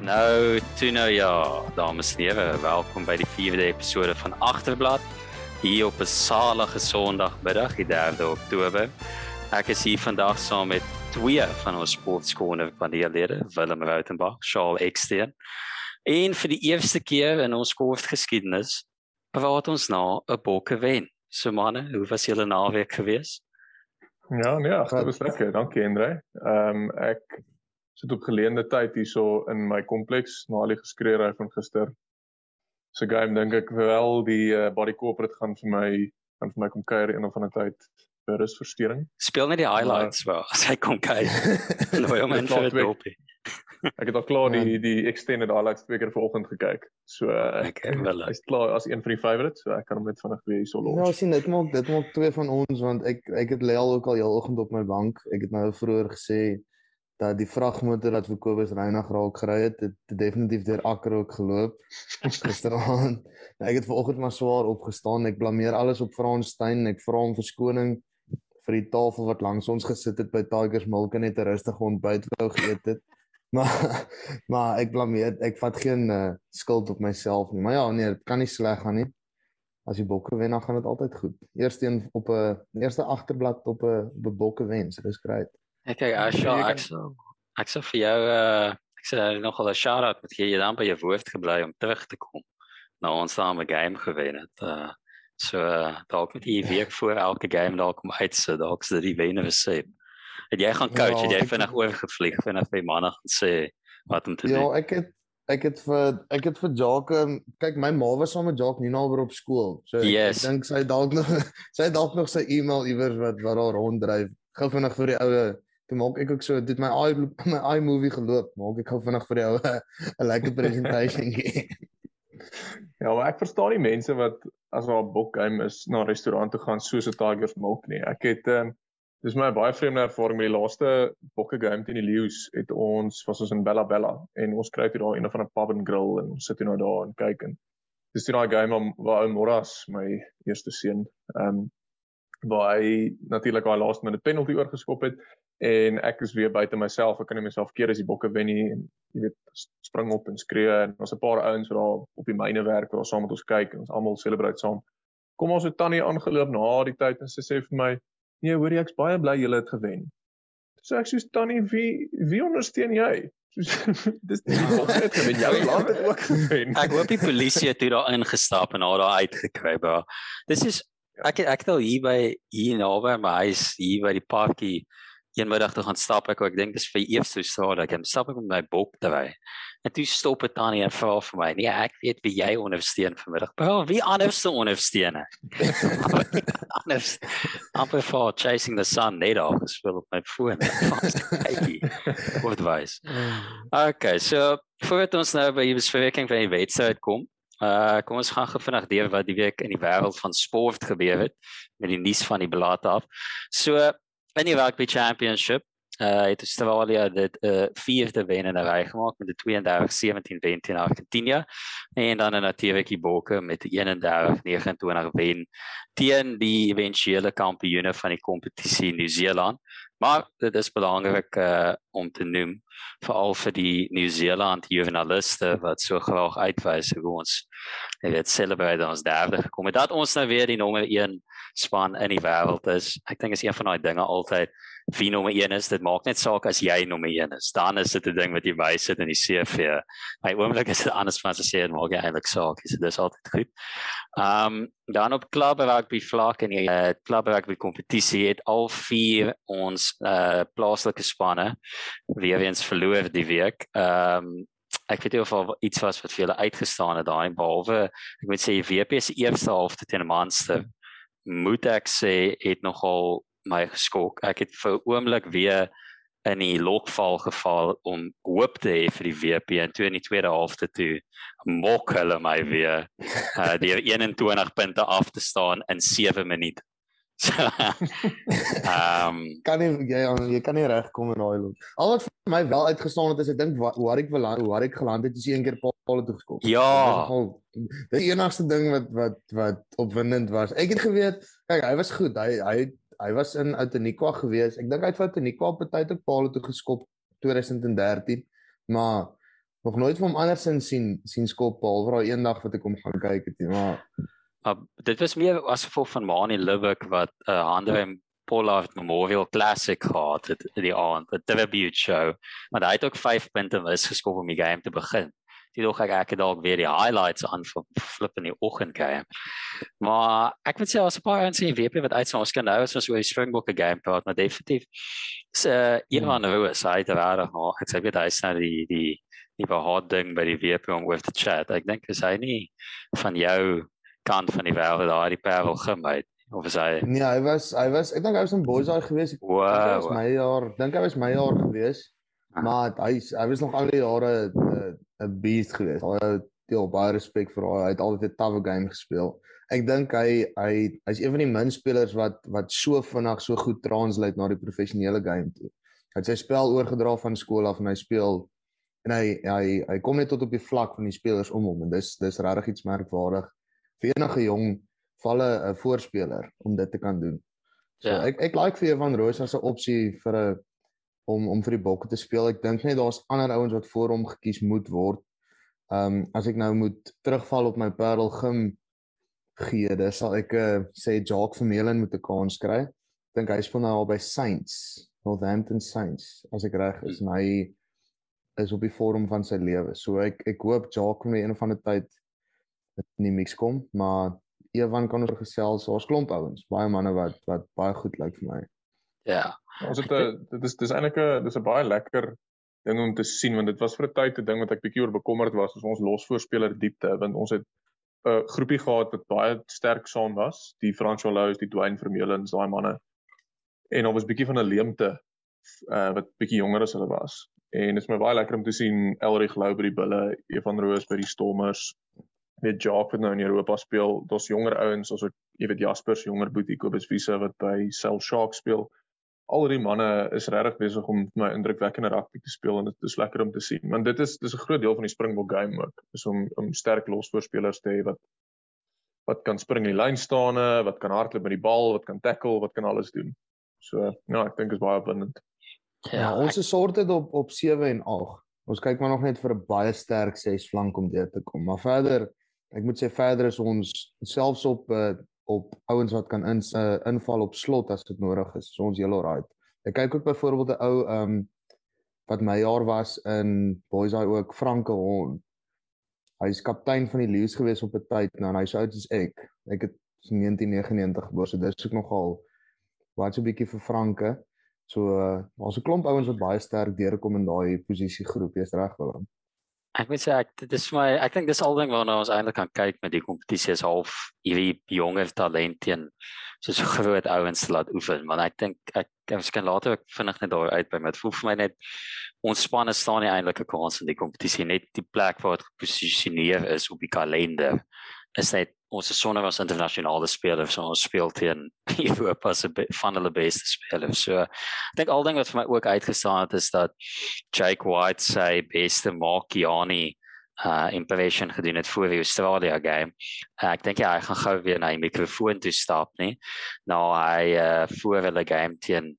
Nou, toe nou ja, dames en here, welkom by die 4de episode van Agterblad hier op 'n salige Sondagmiddag, die 3de Oktober. Ek is hier vandag saam met twee van ons sportskone paneellede, Willem Rautenbach, Charles Eksteen. En vir die eerste keer in ons sportgeskiedenis praat ons nou 'n bokke wen. So manne, hoe was julle naweek geweest? Ja, nee, dit was lekker. Dankie, Andre. Ehm um, ek sit op geleende tyd hierso in my kompleks na al die geskreeery van gister. So game dink ek wel die uh, body corporate gaan vir my gaan vir my kom kuier een of ander tyd vir rusversteuring. Speel net die highlights maar as hy kom kuier. nou om en vir dopie. Ek het al klaar die ja. die extended highlights twee keer vanoggend gekyk. So ek wel. Hy's klaar as een van die favorites, so ek kan hom net vinnig weer hierso los. Ja, sien dit maak dit maak twee van ons want ek ek het lê al ook al heel oggend op my bank. Ek het nou vroeër gesê dat die vragmotor wat vir Kobus Reinig raak gery het, het definitief deur akker ook geloop gisteraand. Nou, ek het vanoggend maar swaar opgestaan. Ek blameer alles op Frans Steyn. Ek vra hom verskoning vir die tafel wat langs ons gesit het by Tigers Milk en net 'n rustige ontbyt wou geëet het. Maar maar ek blameer ek vat geen uh, skuld op myself nie. Maar ja, nee, dit kan nie sleg gaan nie. As die bokke wen, dan gaan dit altyd goed. Eerste een op 'n eerste agterblad op 'n op 'n bokke wen, so dis great. Ek kyk as jy ek sou ek sou vir jou uh ek sê nogal 'n shout out met jy dan by jou woord gebly om terug te kom na ons same game gewen het. Uh so uh, dalk met die week voor elke game dalk kom uit so dalk se die wenne sê. Het jy gaan coach, ja, het jy vinnig oorgevlieg vinnig by maandag en sê wat om te ja, doen? Ja, ek het ek het vir ek het vir Jake kyk my ma was saam met nou oor op skool. So yes. ek dink sy dalk nog sy dalk nog sy e-mail iewers wat wat daar ronddryf. Gou vinnig vir die oue toe maak ek ook so dit my i my i movie geloop maak ek gou vinnig vir jou 'n lekker presentation gee. Ja maar ek verstaan die mense wat as hulle op boek game is na 'n restaurant toe gaan soos 'n Tigers Milk nie. Ek het um, dis my baie vreemde ervaring met die laaste bokke game teen die Lions het ons was ons in Bella Bella en ons kry dit daar een van 'n pub and grill en ons sit hier nou daar en kyk en dis die daai game waar ou Moras my eerste seun ehm um, waar hy natuurlik daai laaste minuut penalty oorgeskop het en ek is weer buite myself. Ek kan nie myself keer as die bokke wen nie en jy weet spring op en skree en ons 'n paar ouens wat daar op die myne werk wat saam met ons kyk en ons almal celebrate saam. Kom ons het tannie aangeloop na die tyd en sy sê vir my: "Nee, hoor jy ek's baie bly julle het gewen." So ek sê tannie, wie wie ondersteun jy? dis nie volgens gewen jou land het ook gewen. Ek hoop die polisie het daar ingestap en haar daar uitgekry, bro. Dis is ek ek het al hier by hier naby my huis hier by die parkie eenmiddag toe gaan stap ek ek dink dis vir eers so dat ek hem stap ek met my bok daai en toe stop dit dan en vra vir my nee ek weet wie jy ondersteun vanmiddag. Bro wie anders se ondersteun anders amper for chasing the sun net al gespeel op my foon. What advice okay so voordat ons nou by die bespreking van die wedstryd kom Uh kom ons gaan gou vinnig deur wat die week in die wêreld van sport gebeur het met die nuus van die blad af. So in die rugby championship uh het Australia dit 'n uh, vierde wen in 'n ry gemaak met 'n 32-17 wen teen Argentinië en dan 'n natuurlik die Bokke met 'n 31-29 wen teen die eventuele kampioene van die kompetisie in Nieu-Seeland. Maar dit is belangrik uh om te noem veral vir die Nieu-Seeland joernaliste wat so graag uitwys hoe ons dit celebrate ons derde gekom het dat ons nou weer die nommer 1 span in die wêreld is. Ek dink is een van daai dinge altyd wie nommer 1 is. Dit maak net saak as jy nommer 1 is. Dan is dit 'n ding wat jy bysit in die CV. My oomblik is dit anders van as sê maak jy eintlik saak. Dis dis altyd goed. Ehm um, dan op klub rugby vlak en die uh, klub rugby kompetisie het al vier ons uh, plaaslike spanne weer eens verloor die week. Ehm um, ek weet nie of al iets was wat vir julle uitgestaan het daai behalwe ek moet sê WP se eerste helfte teen Munster moet ek sê het nogal my geskok. Ek het vir 'n oomblik weer in die lokval geval om hoop te hê vir die WP en toe in die tweede helfte toe mok hulle my weer uh deur 21 punte af te staan in 7 minute. Ehm um, kan nie jy jy kan nie regkom in daai loop. Al wat vir my wel uitgestaan het is ek dink waar ek wil waar ek geland het is een keer paal toe gekom. Ja. Die enigste ding wat wat wat opwindend was. Ek het geweet, kyk hy was goed. Hy hy hy was in Outeniqua gewees. Ek dink hy het vir Outeniqua op tyd op paal toe geskop 2013. Maar nog nooit van hom andersins sien sien skop behalwe daai eendag wat ek hom gaan kyk het, maar uh, dit was meer as gevolg van Mani Lubbock wat 'n uh, Andre Pollard Memorial Classic gehad het die aand, 'n tribute show, maar hy het ook 5 punte mis geskop om die game te begin die dog ek ek het dalk weer die highlights aan vir flip in die oggend game. Maar ek moet sê as 'n paar ons sien WP wat uitsien ons kan nou as ons oor die Springbok game praat, maar definitief se uh, Ivan hmm. Roos hy het daar nog ek sê dit is nou die die die behouding by die WP om with the chat. Ek dink is hy nie van jou kant van die wêreld daar die Pavel gemait of is hy Nee, hy was hy was ek dink hy was in Boyside geweest. Wow. Dit was my jaar, dink hy was my jaar geweest. Ah. Maar hy hy was nog al die jare uh, 'n beast geweest. Hy het ja, baie respek vir hom. Hy het altyd 'n tawe game gespeel. Ek dink hy hy hy's een van die min spelers wat wat so vinnig so goed translate na die professionele game toe. Hy het sy spel oorgedra van skool af en hy speel en hy hy hy kom net tot op die vlak van die spelers om hom en dis dis regtig iets merkwaardig vir enige jong valle 'n voorspeler om dit te kan doen. So ja. ek ek like vir Evan Roos as 'n opsie vir 'n om om vir die Bokke te speel. Ek dink net daar's ander ouens wat voor hom gekies moet word. Ehm um, as ek nou moet terugval op my Parel Gim gee, dan sal ek uh, sê Jacques Vermeulen moet 'n kans kry. Ek dink hy speel nou al by Saints, Northampton Saints, as ek reg is. Hy is op die vorm van sy lewe. So ek ek hoop Jacques kan weer een van die tyd in die mix kom, maar Evan kan ons gesels, ons klomp ouens, baie manne wat wat baie goed lyk vir my. Ja. Ons het 'n dit is dis eintlik 'n dis 'n baie lekker ding om te sien want dit was vir 'n tyd 'n ding wat ek bietjie oor bekommerd was as ons losvoorspeler diepte want ons het 'n groepie gehad wat baie sterk saam was, die François Lous, die Dwayne Vermeulen, daai manne. En ons was bietjie van 'n leemte uh wat bietjie jonger as hulle was. En dit is my baie lekker om te sien Elrich Lou by die Bulle, Evan Roos by die Stormers. Met Jacques wat nou in Europa speel, daar's jonger ouens, het jy weet Jaspers jonger boetie Kobus Wise wat by Cell Sharks speel al die manne is regtig besig om my indrukwekkende rugby te speel en dit is lekker om te sien. Want dit is dis 'n groot deel van die Springbok game ook. Is om om sterk losvoorspelers te hê wat wat kan spring in die lyn staan, wat kan hardloop met die bal, wat kan tackle, wat kan alles doen. So ja, ek dink is baie opwindend. Ja, ja ons is sorted op op 7 en 8. Ons kyk maar nog net vir 'n baie sterk 6 flank om deur te kom. Maar verder, ek moet sê verder is ons selfs op uh, op ouens wat kan in uh, inval op slot as dit nodig is. So ons heel alright. Ek kyk ook byvoorbeeld 'n ou um wat my jaar was in Boys Eye ook Franke Hon. Hy's kaptein van die Lions gewees op 'n tyd nou en hy's oud soos ek. Ek het 1999 gebore, so dis ook nogal wat so 'n bietjie vir Franke. So uh, daar's 'n klomp ouens wat baie sterk deurkom in daai posisie groep, jy's reg Willem. Ek moet sê ek dit is vir my ek dink dis al ding waarna ons eintlik kan kyk met die kompetisie is half hierdie jonger talent teen soos groot ouens laat oefen. Want ek dink ek kan later ek vinnig net daar uit by met voel vir my net ons spanne staan nie eintlik 'n kans in die kompetisie net die plek waar dit geposisioneer is op die kalender is net ons is sonder ons internasionale spelers so ons speel teen Europa se van hulle beste spelers. So ek dink al ding wat vir my ook uitgestaan het is dat Jake White sy beste Markiani uh impression gedoen het voor die Australia game. Uh, ek dink ja, hy gaan gou weer na die mikrofoon toe stap, nee. Nou hy uh voor hulle game teen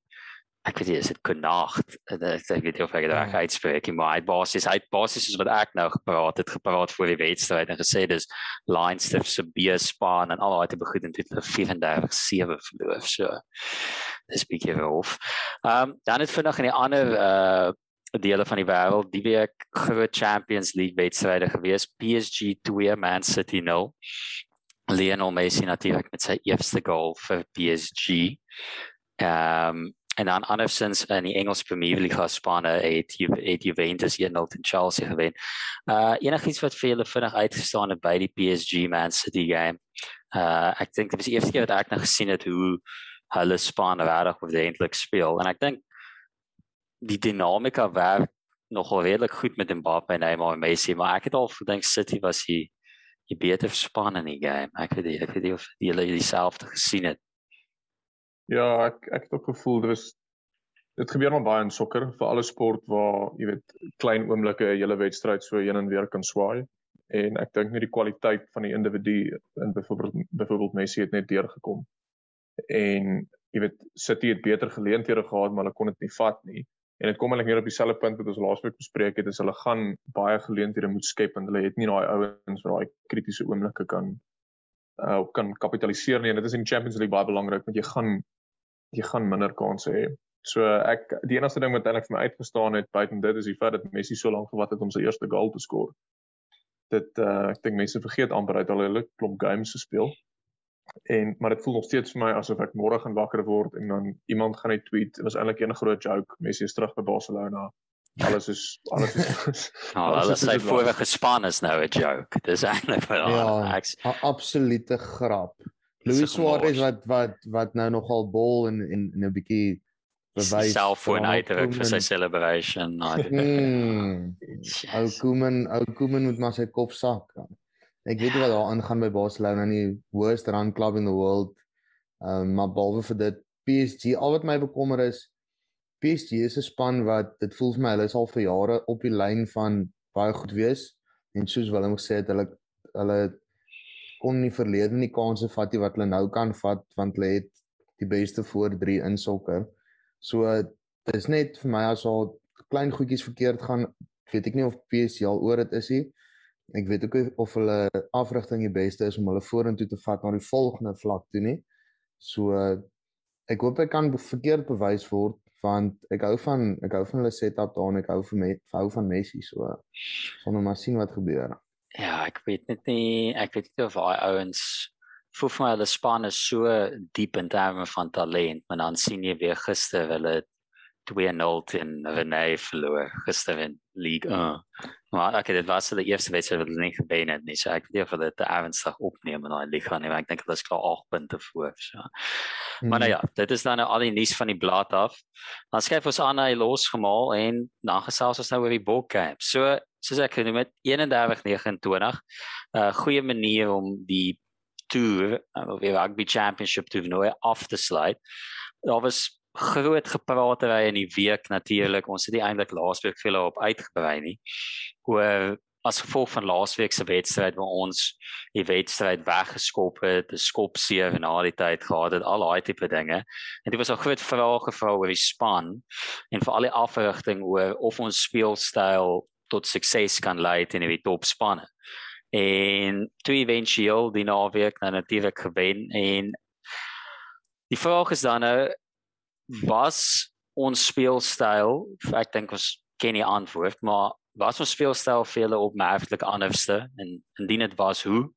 ek weet nie is dit Connacht ek weet nie of ek dit reg uitspreek nie maar hy basies hy basies is wat ek nou gepraat het gepraat voor die wedstryd en gesê dis Leinster se B span en al daai begin in dit 34-7 verloor so dis bietjie roof. Ehm um, dan het vinnig in die ander uh dele van die wêreld die week groot Champions League wedstryde gewees PSG 2 Man City 0 Lionel Messi natuurlik met sy eerste goal vir PSG. Ehm um, en dan andersins in die Engelse Premier League spanne het het Juventus 1-0 teen Chelsea gewen. Uh enigiets wat vir julle vinnig uitgestaan het by die PSG Man City game. Uh ek dink dit was die eerste keer wat ek nou gesien het hoe hulle spanne regtig ordentlik speel en ek dink die dinamika werk nogal redelik goed met Mbappe en Neymar en Messi, maar ek het al gedink City was die die beter span in die game. Ek weet nie, ek weet nie of julle dieselfde gesien het. Ja, ek ek het ook gevoel dit was dit gebeur maar baie in sokker vir alle sport waar jy weet klein oomblikke 'n hele wedstryd so heen en weer kan swaai en ek dink net die kwaliteit van die individu in byvoorbeeld byvoorbeeld Messi het net deurgekom. En jy weet City het beter geleenthede gehad maar hulle kon dit nie vat nie En dit kom eintlik neer op dieselfde punt wat ons laasweek bespreek het, is hulle gaan baie geleenthede moet skep en hulle het nie daai ouens wat daai kritiese oomblikke kan uh kan kapitaliseer nie. En dit is in Champions League baie belangrik want jy gaan jy gaan minder kansse hê. So ek die enigste ding wat eintlik vir my uitgestaan het buiten dit is die feit dat Messi so lank gewag het om sy eerste goal te skoor. Dit uh ek dink mense vergeet amper uit al hulle klop games gespeel. En maar dit voel nog steeds vir my asof ek môre gaan wakker word en dan iemand gaan net tweet, dit was eintlik 'n groot joke, Messi is terug by Barcelona. Alles is alles is nou, alles sy vorige span is nou 'n joke. Dis eintlik vir ja, 'n absolute grap. Luis Suarez wat wat wat nou nogal bol en en 'n bietjie bewys self voor 'n uitdruk vir sy celebration. Hmm. Ou Koeman, ou Koeman moet maar sy kop sak. Ek weet nie wat daar aangaan by Barcelona nie, worst run club in the world. Ehm um, maar behalwe vir dit PSG, al wat my bekommer is PSG is 'n span wat dit voel vir my hulle is al vir jare op die lyn van baie goed wees en soos Willem gesê het, hulle hulle kon nie verlede nie kansse vat nie wat hulle nou kan vat want hulle het die beste voor 3 in sokker. So dit is net vir my as al klein goedjies verkeerd gaan, weet ek nie of PSG al oor dit is nie. Ek weet ook of hulle afrigting die beste is om hulle vorentoe te vat na die volgende vlak toe nie. So ek hoop ek kan verkeerd bewys word want ek hou van ek hou van hulle setup daar en ek hou van me, hou van Messi so sal nou maar sien wat gebeur. Ja, ek weet net nie ek weet nie of daai ouens voel vir my hulle span is so diep in terme van talent, maar dan sien jy weer gister hulle 2-0 teen Rennes verloor gister in League 1. Maar ek het dit was hulle eerste wedstryd wat hulle nie gewen het nie. So ek weet nie of hulle dit ernstig opneem in daai liga nie, maar ek dink hulle is klaar 8 punte voor. So. Hmm. Maar nou ja, dit is dan nou al die nuus van die blad af. Dan skryf ons aan hy losgemaal en dan gesels ons nou oor die Bokcamp. So soos ek genoem het 31-29. 'n uh, Goeie manier om die toer, of die rugby championship toernooi af te sluit. Daar was groot gepraatery in die week natuurlik. Ons het nie eintlik laasweek veel op uitgebrei nie. Oor as gevolg van laasweek se wedstryd waar ons die wedstryd weggeskop het, 'n skop seer na die tyd gehad het, al daai tipe dinge. En dit was 'n groot vraag gevra oor die span en vir al die afrigting oor of ons speelstyl tot sukses kan lei teen die topspanne. En toe eventueel die naweek nou natuurlik gewen en die vraag is dan nou was ons speelstyl ek dink ons ken die antwoord maar was ons speelstyl vir julle opmerklik anderste? En indien dit was hoe?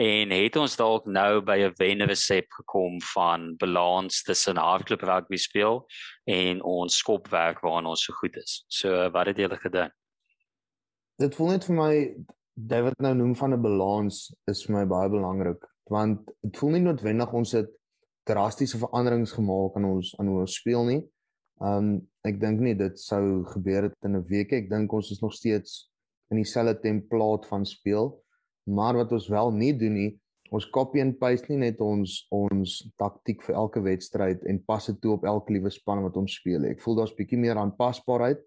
En het ons dalk nou by 'n wenne resep gekom van balans tussen hardloop rugby speel en ons skopwerk waaraan ons so goed is? So wat het julle gedink dit voel net vir my David nou noem van 'n balans is vir my baie belangrik want dit voel nie noodwendig ons het drastiese veranderings gemaak aan ons aan hoe ons speel nie. Um ek dink nie dit sou gebeur het in 'n week. Ek dink ons is nog steeds in dieselfde template van speel. Maar wat ons wel nie doen nie, ons copy and paste nie net ons ons taktik vir elke wedstryd en pas dit toe op elke liewe span wat ons speel. Ek voel daar's bietjie meer aanpasbaarheid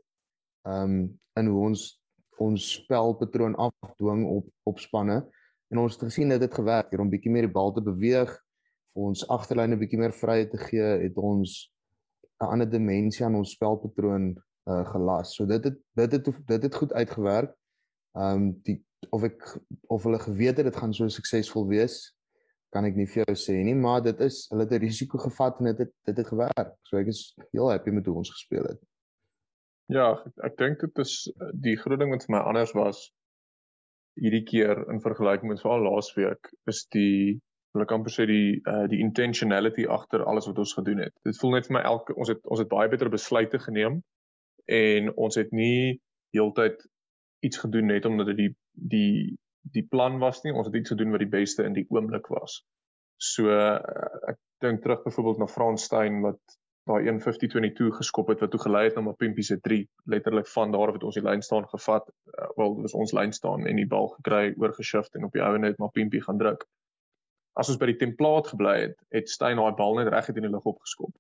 um in hoe ons ons spelpatroon afdwing op op spanne en ons het gesien dit het gewerk hier om bietjie meer die bal te beweeg vir ons agterlyne bietjie meer vryheid te gee, het ons 'n ander dimensie aan ons spelpatroon uh, gelas. So dit het dit het dit het goed uitgewerk. Ehm um, die of ek of hulle geweet het dit gaan so suksesvol wees, kan ek nie vir jou sê nie, maar dit is hulle het 'n risiko gevat en dit het dit het gewerk. So ek is heel happy met hoe ons gespeel het. Ja, ek, ek dink dit is die groot ding wat vir my anders was hierdie keer in vergelyking met veral laasweek is die hulle kan presies die uh, die intentionality agter alles wat ons gedoen het. Dit voel net vir my elke ons het ons het baie beter besluite geneem en ons het nie heeltyd iets gedoen net omdat dit die die die plan was nie. Ons het iets gedoen wat die beste in die oomblik was. So uh, ek dink terug byvoorbeeld na Fransstein wat daai 150-22 geskop het wat toe gelei het na Mapimpi se 3 letterlik van daar af het ons die lyn staan gevat uh, wel dis ons lyn staan en die bal gekry oorgeshift en op die ou net Mapimpi gaan druk as ons by die template gebly het, het Steyn daai bal net reg in die lug opgeskop.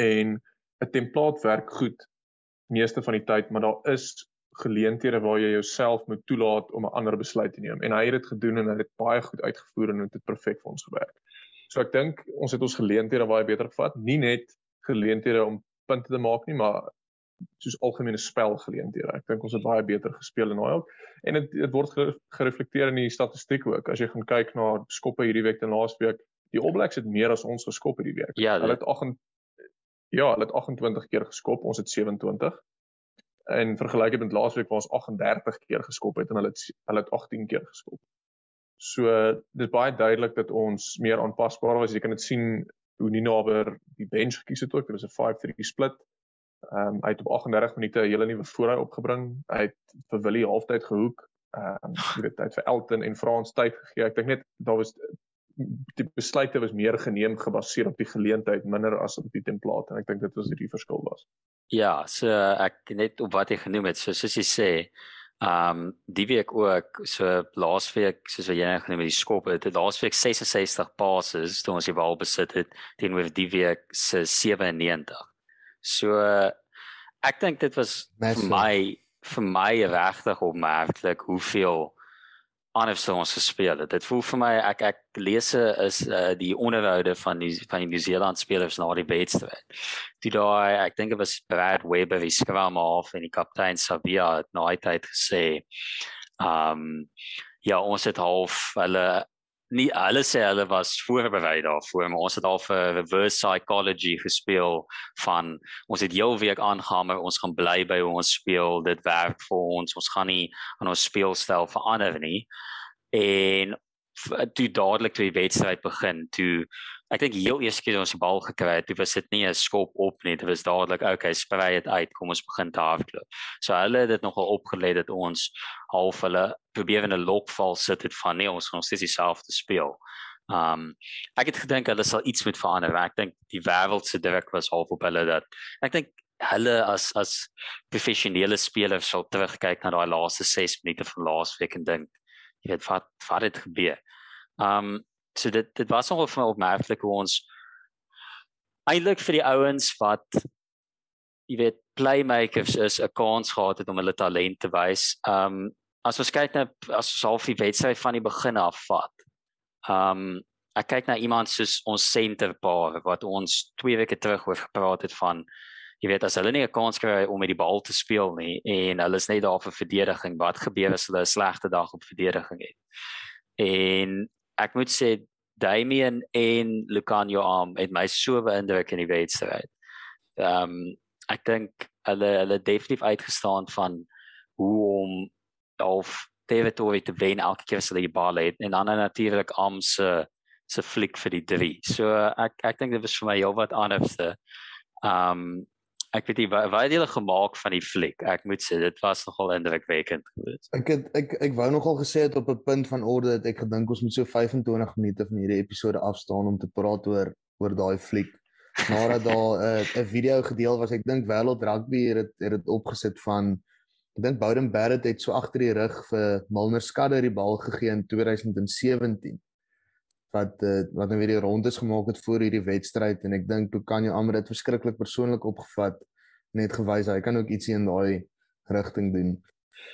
En 'n template werk goed meeste van die tyd, maar daar is geleenthede waar jy jouself moet toelaat om 'n ander besluit te neem. En hy het dit gedoen en hy het baie goed uitgevoer en dit perfek vir ons gewerk. So ek dink ons het ons geleenthede baie beter gevat, nie net geleenthede om punte te maak nie, maar soos algemene spelgeleenthede. Ek dink ons het baie beter gespeel in daai ook. En dit dit word gereflekteer in die statistiek ook. As jy gaan kyk na skoppe hierdie week en laasweek, die All Blacks het meer as ons geskop hierdie week. Ja, hulle het 8 Ja, hulle het 28 keer geskop, ons het 27. En vergelyk met laasweek waar ons 38 keer geskop het en hulle het hulle het 18 keer geskop. So dis baie duidelik dat ons meer aanpasbaar was. Jy kan dit sien hoe Nino aber die bench gekies het ook. Dit was 'n 5-3 split. Ehm um, hy het op 38 minute 'n hele nuwe voorraai opgebring. Hy het vir Willie halftyd gehoek. Ehm um, hy het vir Elton en Frans tyd gegee. Ek dink net daar was die besluite was meer geneem gebaseer op die geleentheid minder as op die template en ek dink dit was die verskil was. Ja, so ek net op wat jy genoem het, so soos jy sê, ehm um, die week ook so laasweek soos wat jy nou genoem het die skop het laasweek 66 passes toe ons die bal besit het teenoor die week se 97 so ek dink dit was vir my vir my regtig opmerklik hoeveel anders ons gespeel het. Dit voel vir my ek ek lees is uh, die onderhoude van die van die New Zealand spelers na die wedstryd. Die daai ek dink dit was Brad Weber wie skram af en die kaptein Sabia het na hy tyd gesê. Um ja, ons het half hulle nie hulle sê hulle was voorberei daarvoor, maar ons het al vir reverse psychology gespeel van ons het heel week aangaan, maar ons gaan bly by hoe ons speel, dit werk vir ons. Ons gaan nie aan ons speelstyl verander nie. En toe dadelik toe die wedstryd begin, toe ek dink heel eers keer ons die bal gekry het, was dit nie 'n skop op nie, dit was dadelik okay, sprei dit uit, kom ons begin te hardloop. So hulle het dit nogal opgelê dat ons half hulle probeer in 'n lokval sit het van nee, ons gaan steeds dieselfde speel. Um ek het gedink hulle sal iets moet verander. Ek dink die wêreld se druk was half op hulle dat ek dink hulle as as professionele spelers sal terugkyk na daai laaste 6 minute van laasweek en dink jy weet wat wat het gebeur. Um so dit dit was nogal vir my opmerklik hoe ons eintlik vir die ouens wat jy weet playmakers is 'n kans gehad het om hulle talent te wys. Um as ons kyk na as ons half die wedstryd van die begin af vat. Um ek kyk na iemand soos ons senterpaar wat ons 2 weke terug oor gepraat het van jy weet as hulle nie 'n kans kry om met die bal te speel nie en hulle is net daar vir verdediging, wat gebeur as hulle 'n slegte dag op verdediging het? En ek moet sê Damian en Lucanio Arm het my so beïndruk in die wedstryd. Ehm um, ek dink hulle hulle definitief uitgestaan van hoe om of territory te wen elke keer as hulle die bal het en dan natuurlik Arm se se fliek vir die 3. So ek ek dink dit was vir my heelwat anderste. Ehm um, ek weet nie wat wat het julle gemaak van die fliek? Ek moet sê dit was nogal indrukwekkend geweest. Ek het ek ek wou nogal gesê het op 'n punt van orde dat ek gedink ons moet so 25 minute van hierdie episode afstaan om te praat oor oor daai fliek. Nadat daar 'n uh, video gedeel was, ek dink Wêreld Rugby het het dit opgesit van ek dink Bowden Barrett het so agter die rug vir Milner Skadder die bal gegee in 2017 wat uh, wat nou weer die rondes gemaak het voor hierdie wedstryd en ek dink Lucanio Amr het verskriklik persoonlik opgevat net gewys hy kan ook ietsie in daai rigting doen.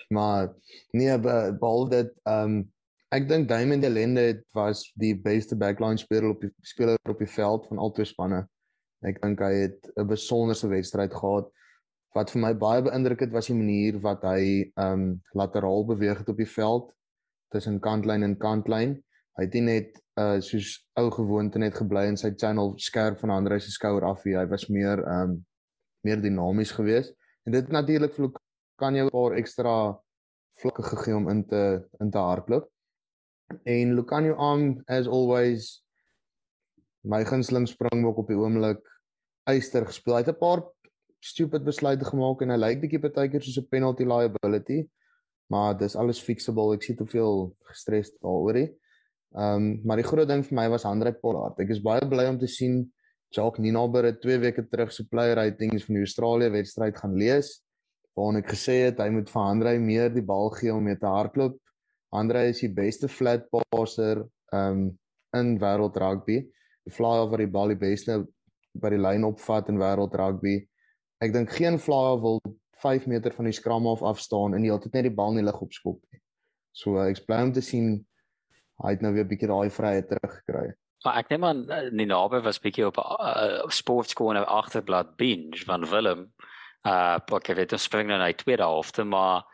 Maar nee behalwe dit ehm um, ek dink Diamond Delende was die beste backline speler op die speler op die veld van al twee spanne. Ek dink hy het 'n besonderse wedstryd gehad. Wat vir my baie beïndruk het was die manier wat hy ehm um, lateraal beweeg het op die veld tussen kantlyn en kantlyn. Hy het net uh soos ou gewoonte net gebly in sy channel skerp van Andre se skouer af hier. Hy was meer um meer dinamies geweest. En dit natuurlik vir kan jou 'n paar ekstra vlakke gegee om in te in te hardloop. En Lucanio Arm as always my gunsteling springbok op die oomblik eyster gespeel. Hy het 'n paar stupid besluite gemaak en hy lyk bietjie partykeer soos 'n penalty liability, maar dis alles fixable. Ek sien te veel gestres daaroor. Ehm um, maar die groot ding vir my was Andre Pollard. Ek is baie bly om te sien Jacques Ninaber het 2 weke terug se player ratings van die Australië wedstryd gaan lees waarin ek gesê het hy moet vir Andre meer die bal gee om mee te hardloop. Andre is die beste flat passer ehm um, in wêreld rugby. Die fly over die bal die beste by die lyn opvat in wêreld rugby. Ek dink geen flyer wil 5 meter van die skram af afstaan en heeltyd net die bal in die lug opskop nie. So ek bly om te sien hy het nou weer 'n bietjie daai vryheid teruggekry. Maar ek neem aan die naby was bietjie op 'n uh, sportskool en agterblad binge van Willem Uh ok, weet ons spring nou na die tweede helfte, maar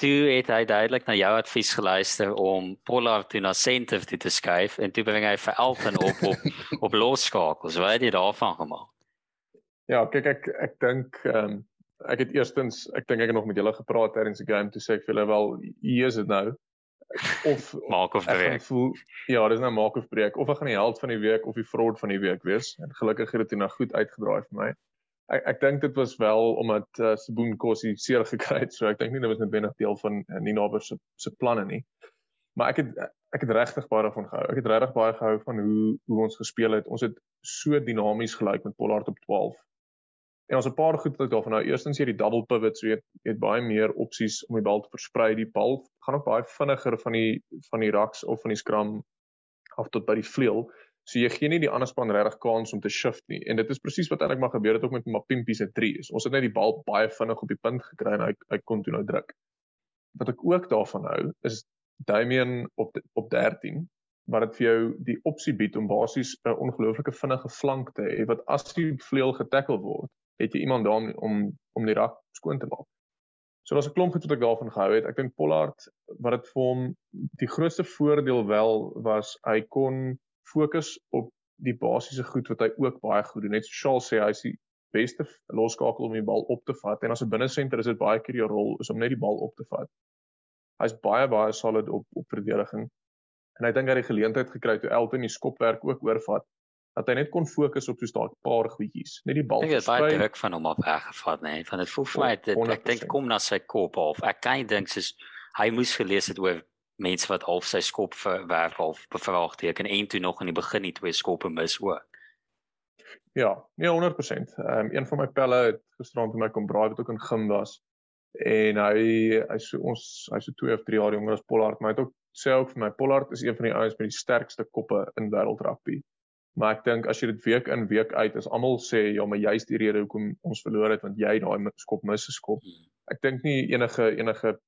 toe het hy duidelik na jou advies geluister om Pollard toe na center toe te skuif en toe bring hy vir Elton op op op loskakels. Wat het jy daarvan gemaak? Ja, kyk ek ek dink ehm um, ek het eerstens ek dink ek het nog met julle gepraat tydens die game toe sê ek vir hulle wel hier is dit nou of maak of breek. Voel, ja, dis nou maak of breek of ek gaan die held van die week of die fraud van die week wees en gelukkig het dit nou goed uitgedraai vir my ek ek dink dit was wel omdat uh, Seboon Kossie seer gekry het, so ek dink nie dit was noodwendig deel van uh, Ninaber se se planne nie. Maar ek het ek het regtig baie daarvan gehou. Ek het regtig baie gehou van hoe hoe ons gespeel het. Ons het so dinamies gelyk met Pollard op 12. En ons 'n paar goed wat daarvan nou eerstens hier die double pivot, so jy het, jy het baie meer opsies om die bal te versprei. Die bal gaan ook baie vinniger van die van die raks of van die scrum af tot by die vleuel. So jy gee nie die ander span regtig kans om te shift nie. En dit is presies wat eintlik maar gebeur het ook met Mapimpi se 3's. Ons het net die bal baie vinnig op die punt gekry en hy hy kon toe nou druk. Wat ek ook daarvan hou is Damian op op 13 wat dit vir jou die opsie bied om basies 'n ongelooflike vinnige flank te hê wat as die vleuel getackle word, het jy iemand daar om om die rak skoon te maak. So daar's 'n klomp goed wat ek daarvan gehou het. Ek dink Pollard wat dit vir hom die grootste voordeel wel was hy kon fokus op die basiese goed wat hy ook baie goed doen. Net so Charles sê hy is die beste loskakel om die bal op te vat en as 'n binnesenter is dit baie keer die rol is om net die bal op te vat. Hy's baie baie solid op op verdediging. En ek dink hy het die geleentheid gekry toe Elton die skopwerk ook oorvat dat hy net kon fokus op so 'n paar goedjies, net die bal. Ek het baie druk van hom af weggevat, nee, van dit voel vir my dit ek dink kom na sy kop af. Ek kan dink soos hy moes gelees het oor mense wat half sy skop verwerf of bevraagteken en toe nog in die begin nie twee skoppe mis ook. Ja, nee 100%. Ehm um, een van my pelle het gisterand met my kom braai wat ook in gim was en hy hy so ons hy so 2 of 3 jaar jonger as Pollard, maar hy het ook sê ook vir my Pollard is een van die ouens met die sterkste koppe in wêreld rugby. Maar ek dink as jy dit week in week uit is almal sê ja, maar jy's die rede hoekom ons verloor het want jy daai skop mis geskop. Hmm. Ek dink nie enige enige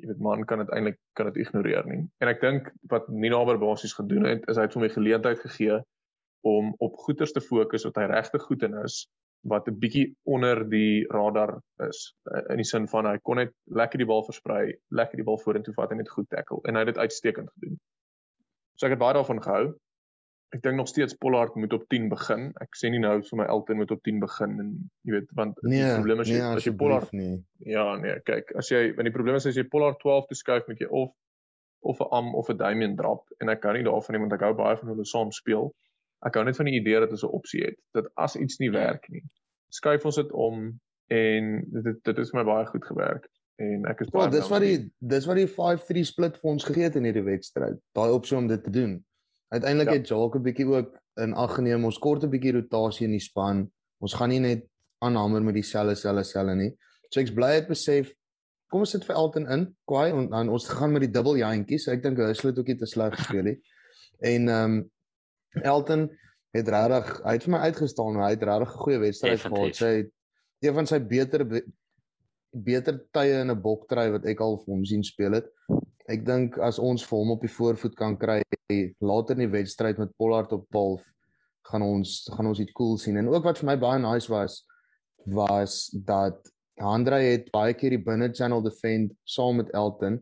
jy weet man kan dit eintlik kan dit ignoreer nie. En ek dink wat Ninaber basies gedoen het is hy het hom die geleentheid gegee om op goeters te fokus wat hy regtig goed in is wat 'n bietjie onder die radar is in die sin van hy kon net lekker die bal versprei, lekker die bal vorentoe vat en net goed tackle en hy het dit uitstekend gedoen. So ek het baie daarvan gehou ek dink nog steeds Pollard moet op 10 begin. Ek sê nie nou vir my Elton moet op 10 begin en jy weet want nee, die probleem is nee, as jy Pollard nie. Ja, nee, kyk, as jy want die probleem is as jy Pollard 12 toeskuif met jy of of 'n Am of 'n Damian drop en ek kan nie daarvan nie want ek hou baie van hulle saam speel. Ek hou net van die idee dat ons 'n opsie het dat as iets nie werk nie, skuif ons dit om en dit dit, is my baie goed gewerk en ek is baie well, dis wat die dis wat die 5-3 split vir ons gegee het in hierdie wedstryd. Daai opsie om dit te doen. Uiteindelik ja. het Jacques 'n bietjie ook in ag geneem ons kort 'n bietjie rotasie in die span. Ons gaan nie net aanhamer met dieselfde selle selle nie. So ek's bly het besef kom ons sit vir Elton in, kwaai en dan ons gaan met die dubbel jantjies. Ek dink hy het ook nie te sleg gespeel nie. En ehm um, Elton het regtig hy het vir my uitgestaan. Hy het regtig 'n goeie wedstryd gehad. Sy het een van sy beter beter tye in 'n boktrui wat ek al vir hom sien speel het. Ek dink as ons vir hom op die voorvoet kan kry later in die wedstryd met Pollard op 12 gaan ons gaan ons iets cool sien en ook wat vir my baie nice was was dat Andre het baie keer die binne channel defend saam met Elton.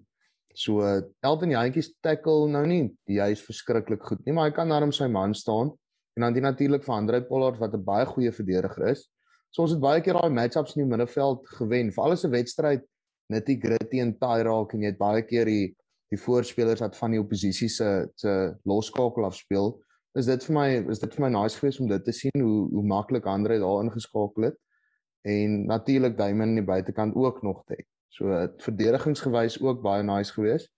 So Elton jantjies tackle nou nie die hy is verskriklik goed nie, maar hy kan daarom sy man staan en dan die natuurlik vir Andre Pollard wat 'n baie goeie verdediger is. So ons het baie keer daai matchups in die middelveld gewen. Vir alles 'n wedstryd nitty gritty en taai raak en jy het baie keer die die voorspelers wat van die oppositie se se loskakel afspeel. Is dit vir my is dit vir my nice geweest om dit te sien hoe hoe maklik Andre daar ingeskakel het en natuurlik Diamond aan die buitekant ook nog te. So verdedigingsgewys ook baie nice geweest.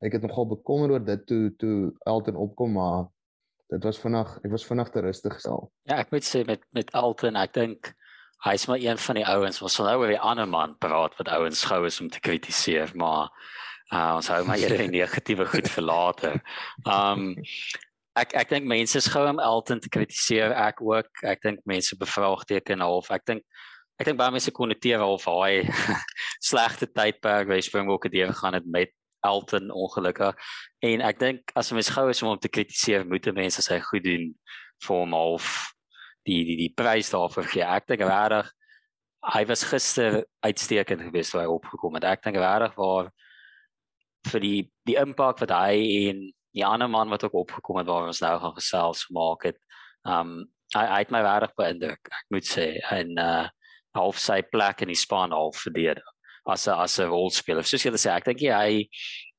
Ek het nogal bekommer oor dit toe toe Elton opkom maar dit was vinnig ek was vinnig te rustig gestel. Ja, ek moet sê met met Elton ek dink hy is maar een van die ouens wat sal nou weer 'n ander man praat wat ouens gou is om te kritiseer maar Uh, ons hou maar eerder negatiewe goed vir later. Um ek ek dink mense is gou om Elton te kritiseer ek ook. Ek dink mense bevraagteken half. Ek dink ek dink baie mense konnoteer half hy slegte tydperk waar Springbok het gegaan het met Elton ongelukkig. En ek dink as mens gou is om hom te kritiseer, moet mense sy goed doen vir hom half die die die prys daarvoor gee. Ek dink regtig hy was gister uitstekend geweest toe hy opgekom het. Ek dink regtig waar vir die die impak wat hy en die ander man wat ook opgekom het waar ons nou gaan gesels gemaak het. Um hy hy het my regtig beïndruk. Ek moet sê en uh half sy plek in die span half verdedig as 'n as 'n rolspeler. Soos jy sê, ek dink hy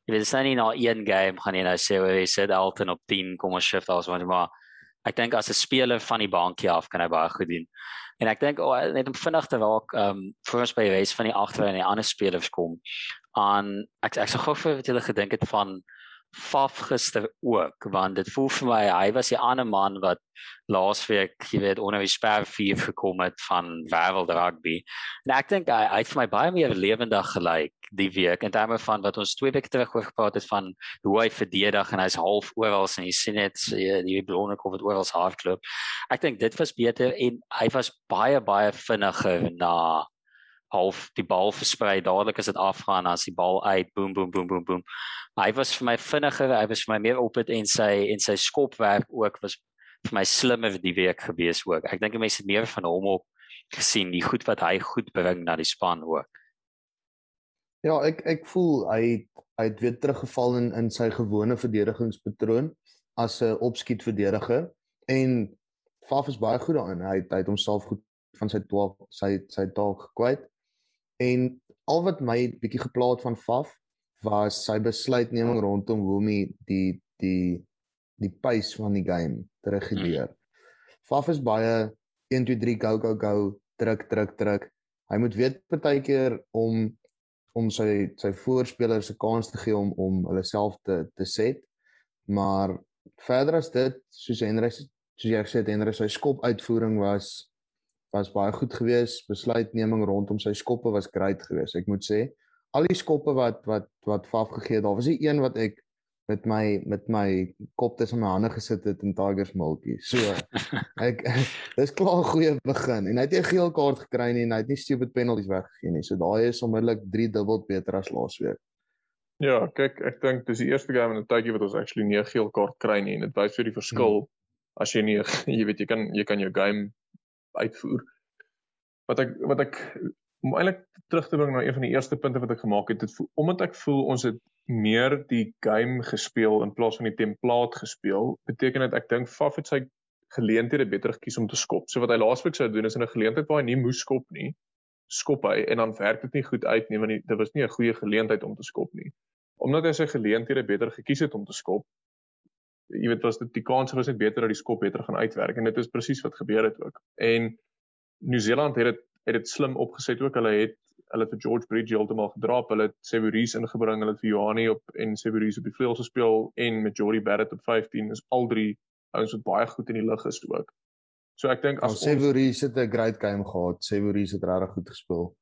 jy weet sy nie na een game gaan jy nou sê hy sê Elton op 10 kom ons shift as wat maar ek dink as 'n speler van die bankie af kan hy baie goed doen. En ek dink oh, net om vinnig te raak ehm um, vir ons by die res van die agter en die ander spelers kom aan ek ek sou gou vir wat julle gedink het van Faf gister ook want dit voel vir my hy was die ander man wat laasweek jy weet onder die sper 4 gekom het van wêreld rugby. En ek dink hy, hy het my baie meer lewendig gelyk die week in terme van wat ons twee weke terug oor gepraat het van hoe hy verdedig en hy's half oral en jy sien net die blonde kom wat oral hardloop. Ek dink dit was beter en hy was baie baie vinniger na half die bal versprei dadelik as dit afgaan as die bal uit boem boem boem boem boem hy was vir my vinniger hy was vir my meer op dit en sy en sy skopwerk ook was vir my slimmer die week gewees ook. Ek dink mense het meer van hom op gesien die goed wat hy goed bring na die span ook. Ja ek ek voel hy hy het weer teruggeval in in sy gewone verdedigingspatroon as 'n opskiet verdediger en Faf is baie goed daarin. Hy hy het homself goed van sy 12 sy sy taak gekwyt En al wat my bietjie geplaat van Faf was sy besluitneming rondom hoe om die die die pace van die game te reguleer. Hmm. Faf is baie 1 2 3 go go go druk druk druk. Hy moet weet partykeer om om sy sy voorspelers 'n kans te gee om om hulle self te te set. Maar verder as dit, soos Henry soos jy gesê het, Henry sy skop uitvoering was was baie goed geweest. Besluitneming rondom sy skoppe was great geweest. Ek moet sê, al die skoppe wat wat wat Faf gegee het, daar was nie een wat ek met my met my kop tussen my hande gesit het in Tigers Milky. So ek dis klaar 'n goeie begin en hy het 'n geel kaart gekry nie en hy het nie stupid penalties weggegee nie. So daai is onmiddellik 3 dubbel beter as laasweek. Ja, kyk, ek dink dis die eerste game in 'n tydjie wat ons actually nie 'n geel kaart kry nie en dit wys vir die verskil hmm. as jy nie jy weet jy kan jy kan jou game uitvoer. Wat ek wat ek om eintlik terug te bring na een van die eerste punte wat ek gemaak het, dit omdat ek voel ons het meer die game gespeel in plaas van die template gespeel, beteken dit ek dink Faf het sy geleenthede beter gekies om te skop. So wat hy laasweek sou doen is in 'n geleentheid waar hy nie moes skop nie, skop hy en dan werk dit nie goed uit nie want dit was nie 'n goeie geleentheid om te skop nie. Omdat hy sy geleenthede beter gekies het om te skop, jy weet was dit die kans was net beter dat die skop beter gaan uitwerk en dit is presies wat gebeur het ook. En Nieu-Seeland het dit het dit slim opgeset ook. Hulle het hulle het vir George Bridge heeltemal gedraap. Hulle het Severies ingebring, hulle het vir Johanni op en Severies op die vleuel gespeel en met Jordi Barrett op 15 is al drie ouens wat baie goed in die lug is ook. So ek dink as oh, Severies het 'n great game gehad. Severies het regtig goed gespeel.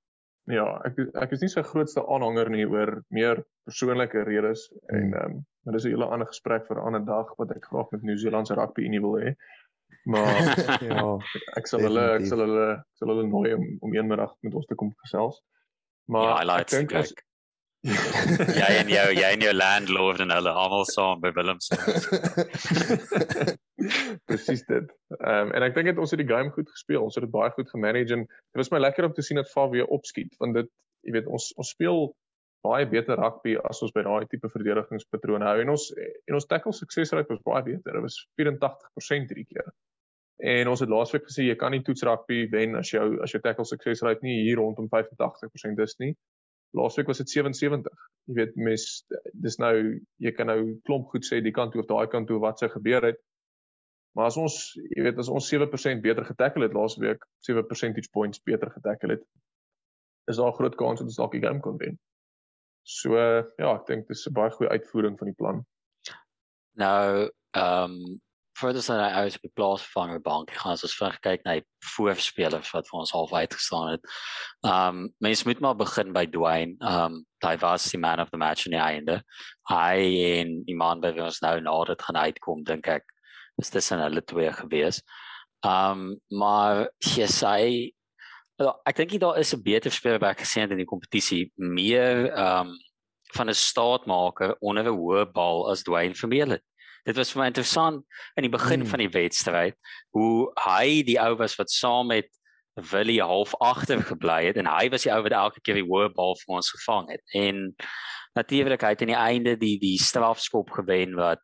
Ja, ek ek is nie sy grootste aanhanger nie oor meer persoonlike redes hmm. en ehm um, maar dis 'n hele ander gesprek vir 'n ander dag wat ek graag met Nieu-Seelandse rugby unie wil hê. Maar ja, ek sal hulle ek sal hulle ek sal hulle nooi om om eenmiddag met ons te kom gesels. Maar ja, ek dink as ja en jou jy en jou landlord en hulle almal saam by Willemse. Presies dit. Ehm um, en ek dink dit ons het die game goed gespeel. Ons het dit baie goed gemanage en dit was my lekker om te sien dat Fav weer opskiet want dit jy weet ons ons speel baie beter rugby as ons by daai tipe verdedigingspatrone hou en ons en ons tackle suksesrate was baie beter. Dit was 84% hierdie keer. En ons het laasweek gesê jy kan nie toets rugby wen as jou as jou tackle suksesrate nie hier rondom 85% is nie laasweek was dit 77. Jy weet mes dis nou jy kan nou klomp goed sê die kant toe of daai kant toe wat se gebeur het. Maar as ons jy weet as ons 7% beter getackle het laasweek, 7 percentage points beter getackle het, is daar 'n groot kans dat ons dalk die game kon wen. So ja, ek dink dis 'n baie goeie uitvoering van die plan. Nou, ehm um, voordat sy nou uit op die plaas van die bank gaan ons vir kyk na die voorspelers wat vir ons half uitgestaan het. Um mens moet maar begin by Dwayne. Um hy was die man of the match in die einde. Hy en die man by wie ons nou na dit gaan uitkom dink ek is zijn hulle twee gewees. Um maar jy sê ek dink daar is 'n beter speler by gesien in die kompetisie meer um van 'n staatmaker onder 'n hoë bal as Dwayne Vermeulen het dit was vir my interessant in die begin mm. van die wedstryd hoe hy die ou was wat saam met Willie half agter gebly het en hy was die ou wat elke keer die hoë bal vir ons gevang het. En natuurlik hy het aan die einde die die strafskop gewen wat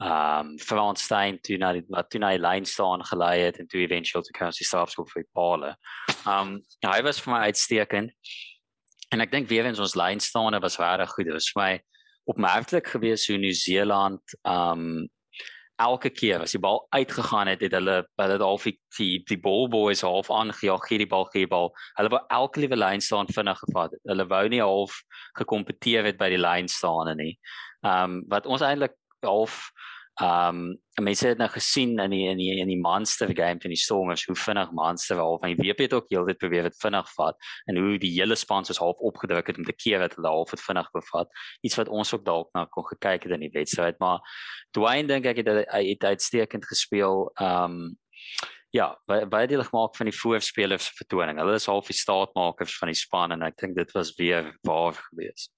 ehm um, Frans Stein toe na die wat toe na die lyn staan gelei het en toe eventueel te kan sy strafskop vir Paul. Ehm um, hy was vir my uitstekend. En ek dink weer eens ons lyn staan was regtig goed. Dit was vir my opmerklik geweest hoe Nieu-Seeland ehm um, elke keer as die bal uitgegaan het, het hulle hulle het half die die ball boys half aangejaag, gee die bal, gee die bal. Hulle wou elke liewe lyn staan vinnig gevat het. Hulle wou nie half gekompeteer het by die lyn staan nie. Ehm um, wat ons eintlik half Ehm um, mense het nou gesien in die in die in die monster game van die Stormers hoe vinnig monster van die WP het ook heeltyd probeer dit vinnig vat en hoe die hele span soos half opgedruk het om te keer dat hulle half het vinnig bevat. Iets wat ons ook dalk na kon gekyk het in die wedstryd, maar Dwayne dink ek het hy het uitstekend gespeel. Ehm um, ja, baie baie deel gemaak van die voorspelers vertoning. Hulle is half die staatmakers van die span en ek dink dit was weer waar geweest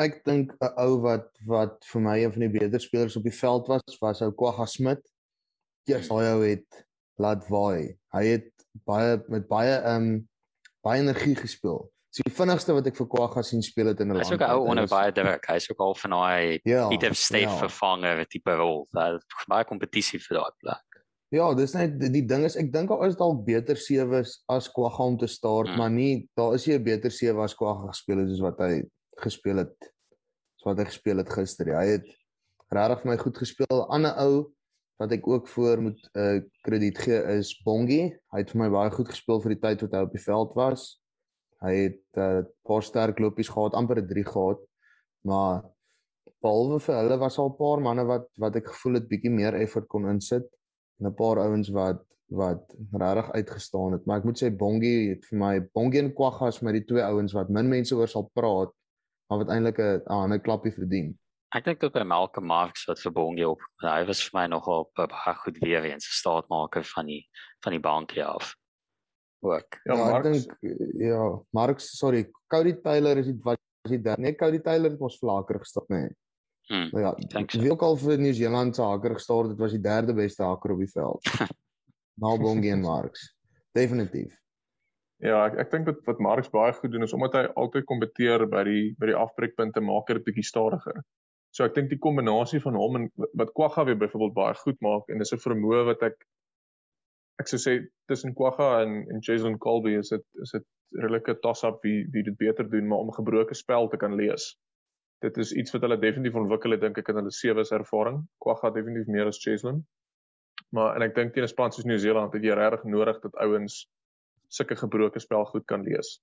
ek dink 'n ou wat wat vir my een van die beter spelers op die veld was, was ou Kwagga Smit. Eers hy ou het laat waai. Hy het baie met baie ehm um, baie energie gespeel. Dis die vinnigste wat ek vir Kwagga sien speel het in 'n land. Hy's ook 'n ou onder baie druk. Hy's ook al van daai ja, Pieter Steef ja. vervanger tipe rol. Daar baie kompetisie vir daai plek. Ja, dis net die, die ding is ek dink daar is dalk beter sewes as Kwagga om te start, mm. maar nie daar is nie 'n beter sewe as Kwagga gespeel het soos wat hy gespeel het so wat hy gespeel het gister. Hy het regtig vir my goed gespeel. Ander ou wat ek ook voor moet 'n uh, krediet gee is Bongie. Hy het vir my baie goed gespeel vir die tyd wat hy op die veld was. Hy het 'n uh, paar sterk lopies gehad, amper 'n 3 gehad. Maar behalwe vir hulle was al 'n paar manne wat wat ek gevoel het bietjie meer effort kon insit en 'n paar ouens wat wat regtig uitgestaan het. Maar ek moet sê Bongie het vir my Bongie en Kwagga is my die twee ouens wat min mense oor sal praat maar wat eintlik 'n 'n klapie verdien. Ek dink ook by Malcolm Marx wat vir Bongie op. Hy was vir my nog op baie goed weer eens staatmaker van die van die bank af. Ook. Ja, ja Marx, ek dink ja, Marx, sorry, Cody Taylor is dit wat is dit daar? Nee, Cody Taylor het ons vlaker gestap, nê. Nee. Hmm, ja, wie ook al vir New Zealand se haker gestart het, was die derde beste haker op die veld. Na Bongie en Marx. Definitief. Ja, ek ek dink wat wat Marx baie goed doen is omdat hy altyd kompeteer by die by die afbreekpunte maak dit 'n bietjie stadiger. So ek dink die kombinasie van hom en wat Kwagga weer byvoorbeeld baie goed maak en dis 'n vermoë wat ek ek sou sê tussen Kwagga en en Jason Colby is dit is dit redelike toss-up wie wie dit beter doen maar om gebroke spel te kan lees. Dit is iets wat hulle definitief ontwikkel het dink ek in hulle sewe se ervaring. Kwagga definitief meer as Jason. Maar en ek dink teen 'n span soos Nieu-Seeland het jy regtig nodig dat ouens sulke gebroke spel goed kan lees.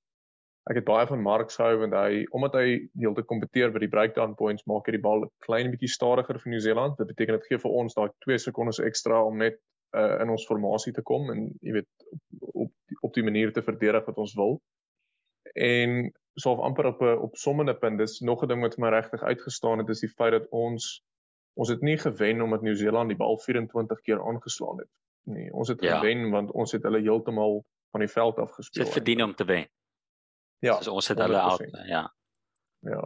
Ek het baie van Mark gehou want hy omdat hy heeltyd kompeteer by die breakdown points maak hy die bal klein bietjie stadiger vir Nieu-Seeland. Dit beteken dit gee vir ons daai 2 sekondes ekstra om net uh, in ons formasie te kom en jy weet op op die, op die manier te verdedig wat ons wil. En so of amper op 'n opsommende punt dis nog 'n ding wat vir my regtig uitgestaan het is die feit dat ons ons het nie gewen omdat Nieu-Seeland die bal 24 keer aangeslaan het. Nee, ons het ja. gewen want ons het hulle heeltemal van die veld af gespeel. Dit verdien om te wen. Ja. So ons het hulle out, ja. Ja.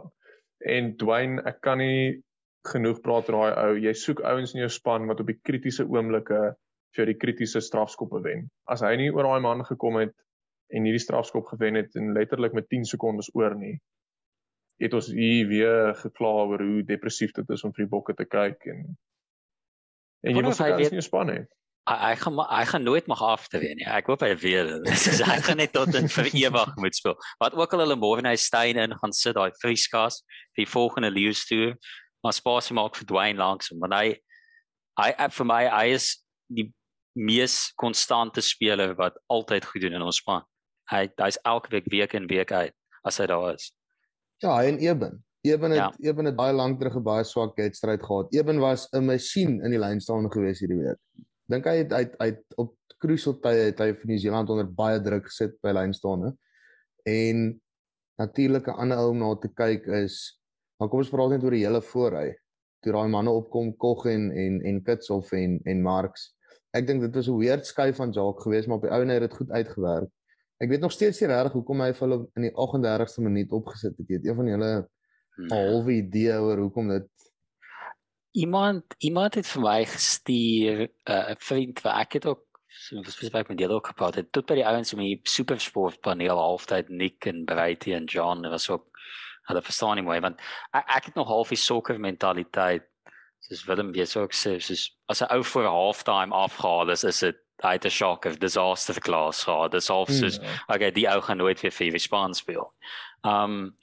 En Dwayne, ek kan nie genoeg praat oor daai ou. Jy soek ouens in jou span wat op die kritiese oomblikke vir die kritiese strafskoppe wen. As hy nie oor daai man gekom het en hierdie strafskop gewen het en letterlik met 10 sekondes oor nie, het ons hier weer gekla oor hoe depressief dit is om vir die bokke te kyk en en jy moet hy weet nie span nie hy gaan hy gaan nooit mag af te wen nie. Ek hoop hy weet dit. Dis hy gaan net tot in vir ewig moet speel. Wat ook al hulle môre in hy stein in gaan sit daai vrieskas vir die volgende leeu's toe. Maar spasie maak vir Dwayne langs want hy hy vir my hy is die mees konstante speler wat altyd goed doen in ons span. Hy hy's elke week week in week uit as hy daar is. Ja, en Eben. Eben het ja. Eben het baie lank terug 'n baie swak wedstryd gehad. Eben was 'n masjien in die lyn staan gewees hierdie week dink hy het hy het, hy het op crucial tye het hy vir New Zealand onder baie druk gesit by lynstaande. En natuurlik 'n ander ou om na te kyk is maar kom ons praat net oor die hele voorry. Toe daai manne opkom Kog en en en Kitshof en en Marx. Ek dink dit was 'n weird skuif van Jacques geweest, maar op die ou en het dit goed uitgewerk. Ek weet nog steeds nie regtig hoekom hy hulle in die 38ste minuut opgesit het. Ek het een van julle 'n nee. halwe idee oor hoekom dit iemand iemand het vir my gestuur 'n uh, vriend wat ek het ook so spesifiek met julle ook gepraat het tot by die ouens om die supersport paneel halftyd Nick en Brady en John was ook hulle verstaan nie mooi want ek, ek het nog half die sokker mentaliteit soos Willem Bees ook sê soos as 'n ou voor halftime afgehaal is is dit uit 'n shock of disaster class gehad dis al soos mm. okay die ou gaan nooit weer vir die span speel Um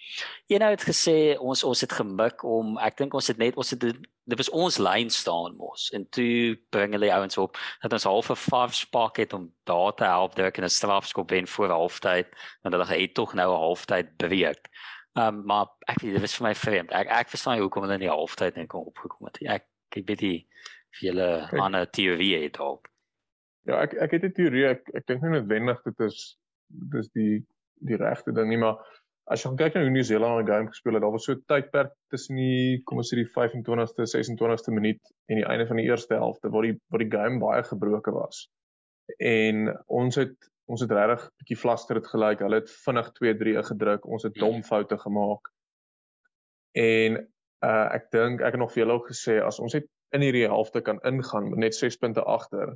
jy nou het gesê ons ons het gemik om ek dink ons het net ons het dit was ons lyn staan mos en toe bring hulle ouens op dat ons half 'n faf spak het om daar te help deur in 'n strafskop wen voor halftyd en hulle het tog nou 'n halftyd breek. Um maar ek dit was vir my vreemd. Ek ek verstaan hoekom hulle in die halftyd net kom opgekom het. Ek ek weet nie vir julle ander teorie het ook. Ja, ek ek het 'n teorie. Ek ek dink nie noodwendig dit is dis die die regte ding nie, maar as jy kyk na hoe New Zealand 'n game gespeel het, daar was so 'n tydperk tussen die kom ons sê die 25ste, 26ste minuut en die einde van die eerste helfte waar die waar die game baie gebroke was. En ons het ons het regtig bietjie flaster het gelyk. Hulle het vinnig 2-3 gedruk. Ons het dom foute gemaak. En uh ek dink ek het nog vir julle ook gesê as ons net in hierdie helfte kan ingaan net 6 punte agter,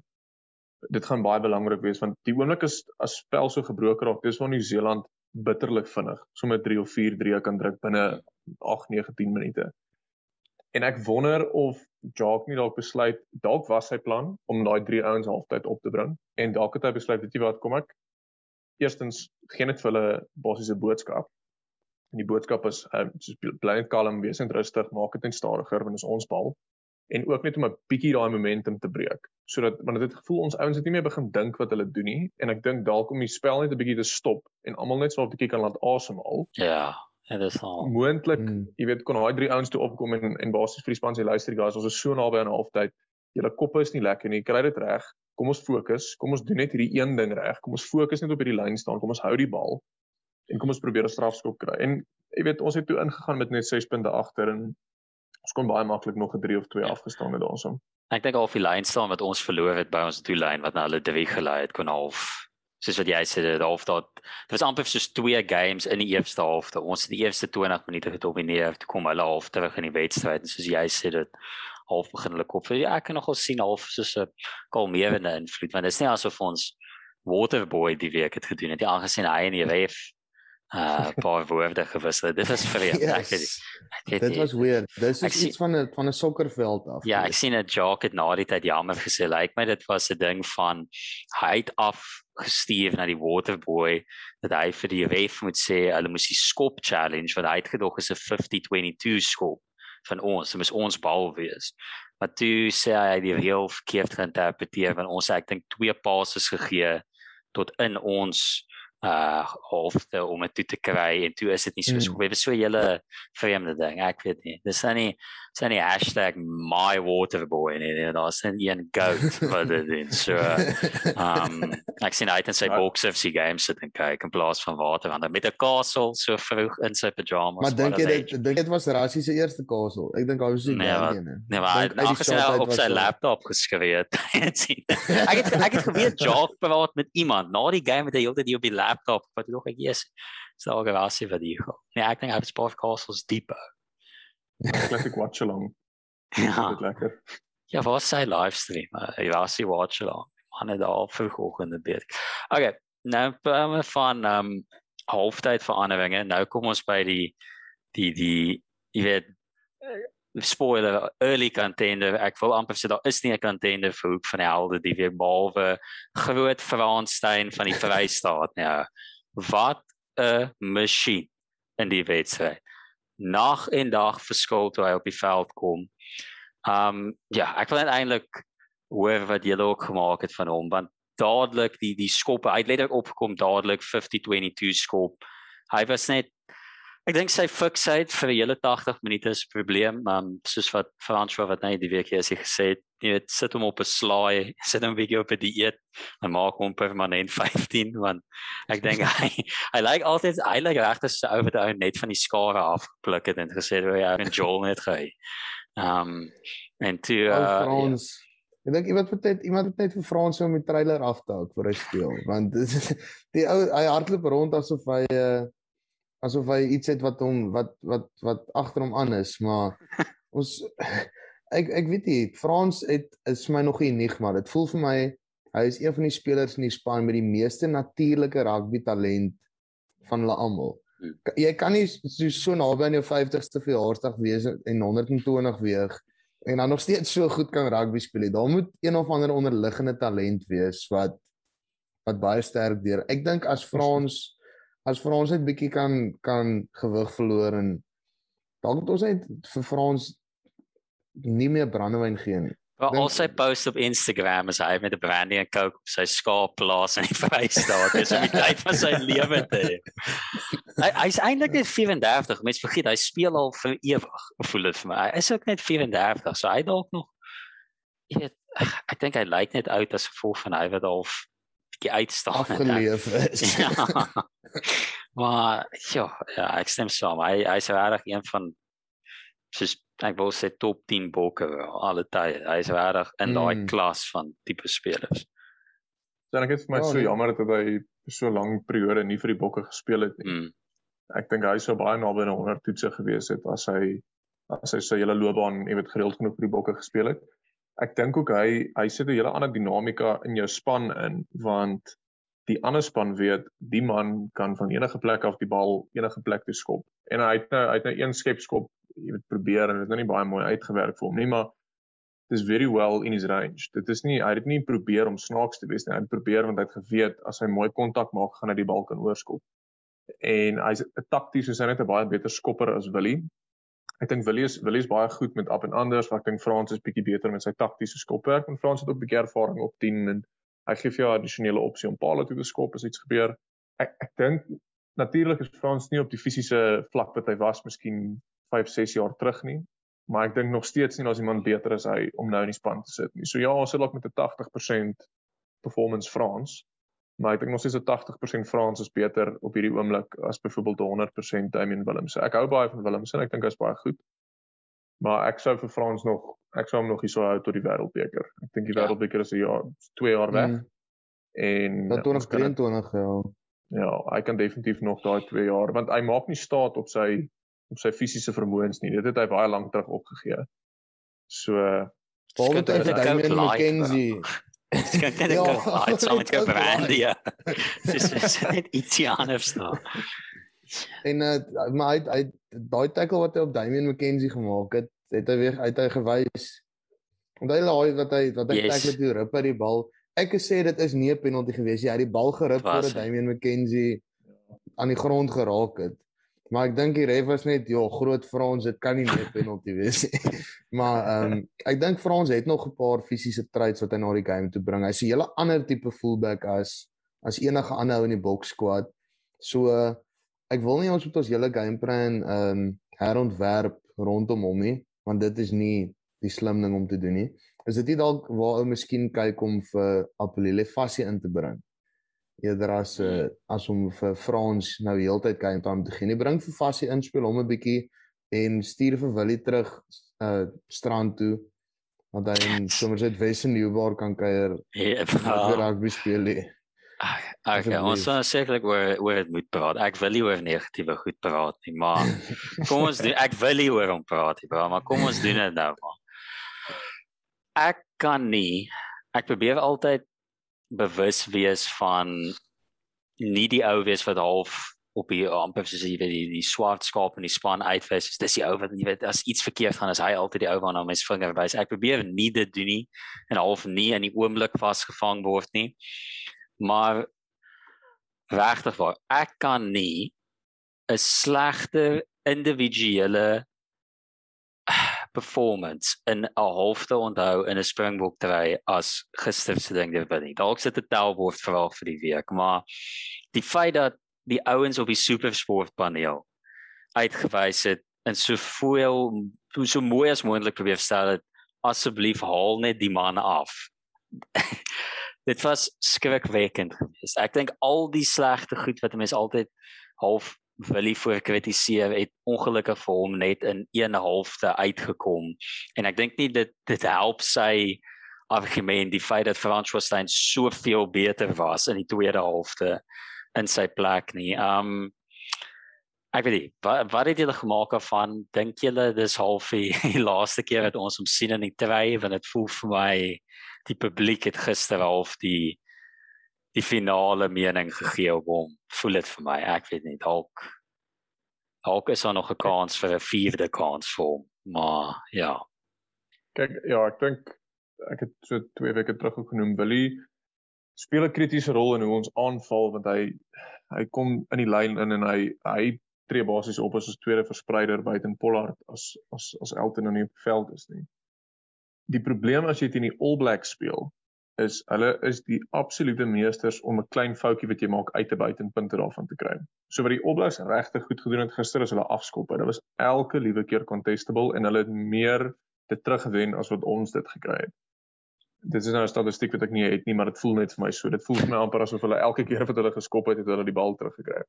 dit gaan baie belangrik wees want die oomblik is as spel so gebroke raak, dis waar New Zealand bitterlik vinnig, sommer 3 of 4 3 kan druk binne 8 9 10 minute. En ek wonder of Jacques nie dalk besluit dalk was sy plan om daai 3 ouens halftyd op te bring en dalk het hy besluit weet jy wat kom ek eerstens geen net vir hulle basiese boodskap. En die boodskap is uh, soos bly net kalm, wees net rustig, maak dit net stadiger want is ons bal en ook net om 'n bietjie daai momentum te breek sodat want dit het gevoel ons ouens het nie meer begin dink wat hulle doen nie en ek dink dalk om die spel net 'n bietjie te stop en almal net so 'n bietjie kan laat asemhaal. Ja, en dit is al moontlik, hmm. jy weet kon daai drie ouens toe opkom en en basies vir die span sê luister guys, ons is so naby aan halftyd. Julle koppe is nie lekker nie. Kry dit reg. Kom ons fokus. Kom ons doen net hierdie een ding reg. Kom ons fokus net op hierdie lyn staan. Kom ons hou die bal en kom ons probeer 'n strafskop kry. En jy weet ons het toe ingegaan met net 6 punte agter en ons kon baie maklik nog 'n 3 of 2 ja. afgestaan het daaroor. Ek dink al die lyn staan wat ons verloor het by ons doellyn wat na hulle 3 gelei het kon half soos wat jy sê dit half dat dit was amper soos twee games in die eerste helfte. Ons het die eerste 20 minute gedomeineer te kom hulle half terug in die wedstryd en soos jy sê dit half begin hulle kop. Ja, ek kan nogal sien half soos 'n kalmerende invloed want dit is nie asof ons Waterboy die week het gedoen het. Die aangesien hy in die ref uh paar woorde gewissel. Dit is vreemd. yes. ek het, dit was weird. Dis is iets van 'n van 'n sokkerveld af. Ja, ek sien 'n jock het na die tyd jammer gesê. Lyk like my dit was 'n ding van hy het af gestuur na die waterboy dat hy vir die ref moet sê hulle moes die skop challenge wat hy het gedog is 'n 50-22 skop van ons. Dit moet ons bal wees. Maar toe sê hy die reël verkeerd geïnterpreteer want ons het ek dink twee passes gegee tot in ons uh halfte om dit toe te kry en toe is dit nie so mm. was so hele vreemde ding ek weet nie. Dis nou nie is nie hashtag my waterboy nie en daar's 'n een goat wat dit in so um ek sien het in sy box of sy games sit en kyk in plaas van water want met 'n castle so vroeg in sy pyjamas maar dink jy dit dink dit was Rassie se eerste castle? Ek dink hy was nie nee, wat, nee. maar hy het gesien op sy laptop sien. Ek het ek het geweet Jock praat met iemand na die game het hy heeltyd op die laptop wat nog ek is so Rassie vir die nee ek dink hy het sport castles dieper Classic watch along. Ja. lekker. Ja, wat sy livestream. Hy was sy watch along. Man het al vroegoggend in bed. Okay, nou praat ons van um, halftyd veranderinge. Nou kom ons by die die die jy weet spoiler early contender. Ek wil amper sê daar is nie 'n contender vir hoek van die helde die weer behalwe groot Fransstein van die Vrystaat. Ja. Wat 'n masjien in die wedstryd nag en dag verskil toe hy op die veld kom. Um ja, ek wil eintlik hoor wat julle ook gemaak het van hom want dadelik die die skoppe, hy het letterlik opgekom dadelik 50-22 skop. Hy was net ek dink sy fiksheid vir die hele 80 minute is 'n probleem, um soos wat Frans wat net die week hier gesê het, jy weet sit hom op 'n slaai, sit hom bietjie op 'n dieet en maak hom permanent 15 want ek dink hy hy lyk altyd hy lyk regtig so oor die ou net van die skare afgepluk het en gesê hoe hy en Joel net gey. Um en toe uh, Frans ja. Ek dink iemand het net iemand het net vir Frans om die trailer af te hou vir hy speel want die ou hy hardloop rond asof hy uh, asof hy iets het wat hom wat wat wat agter hom aan is maar ons ek ek weet nie Frans het is my nog 'n enigma. Dit voel vir my Hy is een van die spelers in die span met die meeste natuurlike rugby talent van hulle almal. Hmm. Jy kan nie so, so naby aan jou 50ste verjaarsdag wees en 120 weeg en dan nog steeds so goed kan rugby speel. Daar moet een of ander onderliggende talent wees wat wat baie sterk deur. Ek dink as Frans as Frans net bietjie kan kan gewig verloor en dalk moet ons net vir Frans nie meer brandewyn gee nie. Wel al sy post op Instagram is hy met 'n brandy en coke op sy skaapplaas in die Vrystaat. Dis om die tyd van sy lewe te hê. Hy hy's eintlik net 34. Mense vergeet hy speel al vir ewig. Voel dit vir my. Hy is ook net 34, so hy dalk nog weet ek dink hy lyk net oud as gevolg van hy wat al bietjie uitstaan het. Afgeleef is. Ja. maar ja, ja, ek stem saam. Hy hy's regtig een van soos ek wou sê top 10 bokke alle tye. Hy's regtig in daai Mm. klas van tipe spelers. So ek het vir my Ja, so nee. jammer dat hy so lank periode nie vir die Bokke gespeel het nie. Mm. Ek dink hy sou baie naby aan 100 toetse gewees het as hy as hy sy hele loopbaan, jy weet, gereeld genoeg vir die Bokke gespeel het. Ek dink ook hy hy sit 'n hele ander dinamika in jou span in want die ander span weet die man kan van enige plek af die bal enige plek toe skop. En hy het nou hy het nou een skepskop, jy weet, probeer en dit het nou nie baie mooi uitgewerk vir hom nie, maar dis very well in his range. Dit is nie hy het dit nie probeer om snaaks te wees nie. Hy het probeer want hy het geweet as hy mooi kontak maak, gaan hy die bal kan oorskop. En hy's 'n takties is hy net 'n baie beter skopper as Willie. Ek dink Willie is Willie is baie goed met up en anders, maar ek dink Frans is bietjie beter met sy taktiese skopwerk. En Frans het ook bietjie ervaring op 10 en hy gee vir jou addisionele opsie om paal toe te skop as iets gebeur. Ek ek dink natuurlik is Frans nie op die fisiese vlak wat hy was miskien 5, 6 jaar terug nie, maar ek dink nog steeds nie daar's iemand beter as hy om nou in die span te sit nie. So ja, ons sit dalk met 'n 80% performance Frans, maar ek dink nog steeds 'n 80% Frans is beter op hierdie oomblik as byvoorbeeld 'n 100% Damian Willemse. Ek hou baie van Willemse en ek dink hy's baie goed. Maar ek sou vir Frans nog ek sou hom nog hierso hou tot die wêreldbeker. Ek dink die Ja. wêreldbeker is 'n jaar 2 jaar weg Mm, en Dat ons kan dit- 2023 ja. Ja, hy kan definitief nog daai 2 jaar want hy maak nie staat op sy op sy fisiese vermoëns nie. Dit het hy baie lank terug opgegee. So Behalwe dit hy ook Damian like, McKenzie. Skink net 'n laat saam met jou dit is like. ja. Dis dis net ietsie anders nou. En uh, maar hy hy daai tackle wat hy op Damian McKenzie gemaak het, het hy weer uit hy gewys. Onthou daai wat hy wat hy Yes. tackle toe rip uit die bal. Ek gesê dit is nie 'n penalty gewees nie. Hy het die bal gerip voordat? Damian McKenzie aan die grond geraak het. Maar ek dink die ref was net ja, groot Frans, dit kan nie net penalty wees nie. maar ehm um, ek dink Frans het nog 'n paar fisiese traits wat hy na die game toe bring. Hy's 'n hele ander tipe fullback as as enige ander ou in die box squad. So uh, ek wil nie ons met ons hele game plan ehm um, herontwerp rondom hom nie, want dit is nie die slim ding om te doen nie. Is dit nie dalk waar ou miskien kyk om vir Apolile Fassie in te bring? Eerder as uh, as om vir Frans nou heeltyd game time te gee. Nie bring vir Fassie in speel hom 'n bietjie en stuur vir Willie terug uh strand toe want hy in Somerset West en Newbar kan kuier Ja, weer rugby speel nie. Ag, okay, ons sal sekerlik oor oor dit moet praat. Ek wil nie oor negatiewe goed praat nie, maar kom ons doen ek wil nie oor hom praat nie, bro, maar kom ons doen dit nou maar. Ek kan nie ek probeer altyd bewus wees van nie die ou wees wat half op die amper soos jy weet die, die swart skaap in die span uitwys. Dis die ou wat jy weet as iets verkeerd gaan is hy altyd die ou waarna mens vinger wys. Ek probeer nie dit doen nie en half nie in die oomblik vasgevang word nie. Maar regtig waar, ek kan nie 'n slegte individuele performance in 'n halfte onthou in 'n Springbok try as gister se ding dit nie. Dalk sit 'n tellbord verwag vir die week, maar die feit dat die ouens op die Supersport paneel uitgewys het en soveel so mooi as moontlik probeer stel het asseblief haal net die man af. dit was skrikwekkend geweest. Ek dink al die slegte goed wat mense altyd half wil voor kritiseer het ongelukkig vir hom net in een halfte uitgekom. En ek dink nie dit dit help sy argument die feit dat François Stein soveel beter was in die tweede halfte in sy plek nie. Um ek weet nie wat wat het julle gemaak van dink julle dis half die, die laaste keer wat ons hom sien in die twy want dit voel vir my die publiek het gister half die die finale mening gegee op hom. Voel dit vir my? Ek weet nie dalk dalk is daar nog 'n kans vir 'n vierde kans vir hom maar ja. Kyk ja ek dink ek het so twee weke terug ook genoem Willie speel 'n kritiese rol in hoe ons aanval want hy hy kom in die lyn in en hy hy tree basies op as ons tweede verspreider buiten Pollard as as as Elton in die veld is nie. Die probleem as jy teen die All Blacks speel is hulle is die absolute meesters om 'n klein foutjie wat jy maak uit te buiten punte daarvan te kry. So wat die Blacks regtig goed gedoen het gister is hulle afskoppe. Dit was elke liewe keer contestable en hulle het meer dit teruggewen as wat ons dit gekry het. Dit is nou 'n statistiek wat ek nie het nie, maar dit voel net vir my so. Dit voel vir my amper asof hulle elke keer wat hulle geskop het, het hulle die bal teruggekry.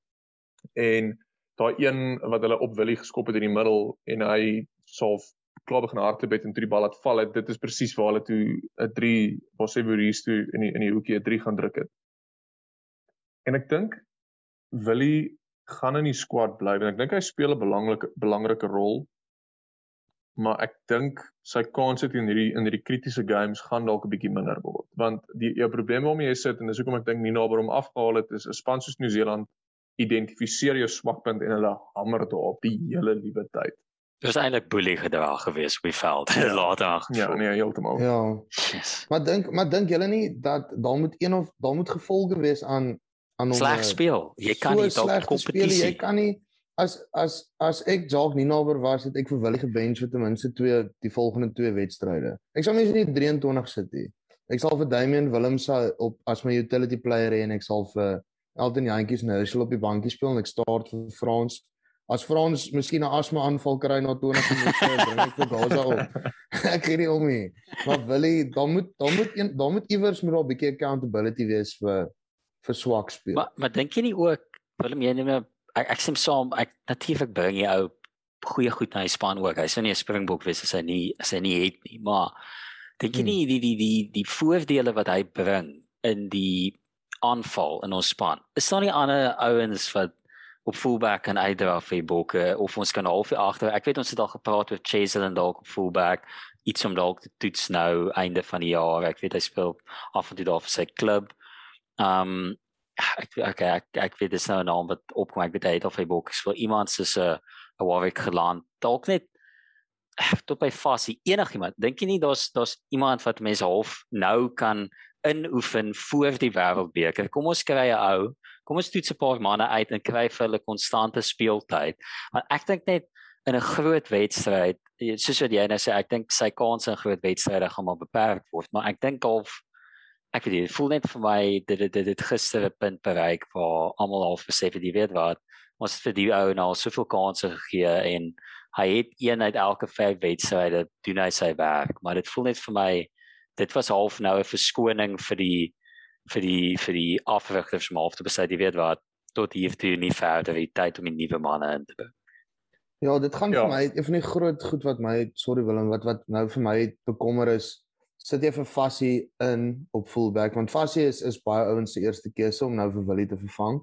En daai een wat hulle op Willie geskop het in die middel en hy sal klaar begin hardloop het en toe die bal laat val het dit is presies waar hulle toe 'n 3 Boseburis toe in die in die hoekie 'n 3 gaan druk het. En ek dink Willie gaan in die squad bly en ek dink hy speel 'n belangrike belangrike rol. Maar ek dink sy kans het in hierdie in hierdie kritiese games gaan dalk 'n bietjie minder word want die jou probleem waarmee jy sit en dis hoekom ek dink nie naby hom afgehaal het is 'n span soos Nieu-Seeland identifiseer jou swakpunt en hulle hamer dit op die hele liewe tyd. Dit was eintlik boelie gedrag gewees op die veld. Ja. Later gevoel. Ja, nee, heeltemal. Ja. Yes. Maar dink maar dink julle nie dat daar moet een of daar moet gevolge wees aan aan ons sleg speel. Jy kan so nie dalk kompetisie. Jy kan nie as as as ek Jacques Ninaber was het ek vir Willie gebench vir ten minste twee die volgende twee wedstryde. Ek sal mens nie 23 sit nie. Ek sal vir Damian Willems op as my utility player hê en ek sal vir Elton Jantjies nou sal op die bankie speel en ek start vir Frans. As Frans miskien 'n asma aanval kry na 20 minute, bring ek vir Gaza op. ek weet nie om nie. Maar Willie, dan moet dan moet een dan moet iewers moet daar 'n bietjie accountability wees vir vir swak speel. Maar maar dink jy nie ook Willem jy neem ek ek sê saam ek natuurlik bring jy ou goeie goed na die span ook. Hy's nie 'n springbok wees as hy nie as hy nie het nie, maar dink jy hmm. nie die die die die voordele wat hy bring in die aanval in ons span. Is daar nie ander ouens wat op fullback en uitdra vir Bokke of ons kan half agter. Ek weet ons het al gepraat met Chazelle en dalk op fullback iets om dalk te toets nou einde van die jaar. Ek weet hy speel af en toe daar vir sy klub. Um ek okay, ek ek weet dis nou 'n naam wat opkom. Ek weet hy het of hy Bokke speel iemand soos 'n uh, 'n Warwick geland. Dalk net tot by fasie enigiemand. Dink jy nie daar's daar's iemand wat mense half nou kan inoefen voor die wêreldbeker. Kom ons kry 'n ou, kom ons toets 'n paar manne uit en kry vir hulle konstante speeltyd. Want ek dink net in 'n groot wedstryd, soos wat jy nou sê, ek dink sy kanse in groot wedstryde gaan maar beperk word, maar ek dink al ek weet nie, voel net vir my dit dit dit gister 'n punt bereik waar almal al besef het jy weet wat ons vir die ou nou soveel kansse gegee en hy het een uit elke vyf wedstryde doen hy sy werk, maar dit voel net vir my dit was half nou 'n verskoning vir die vir die vir die afrigters om half te besluit jy weet wat tot hier toe nie verder die tyd om 'n nuwe manne in te bring. Ja, dit gaan ja. vir my een van die groot goed wat my sorry Willem wat wat nou vir my bekommer is sit jy vir Fassie in op fullback want Fassie is is baie ouens se eerste keuse om nou vir Willie te vervang.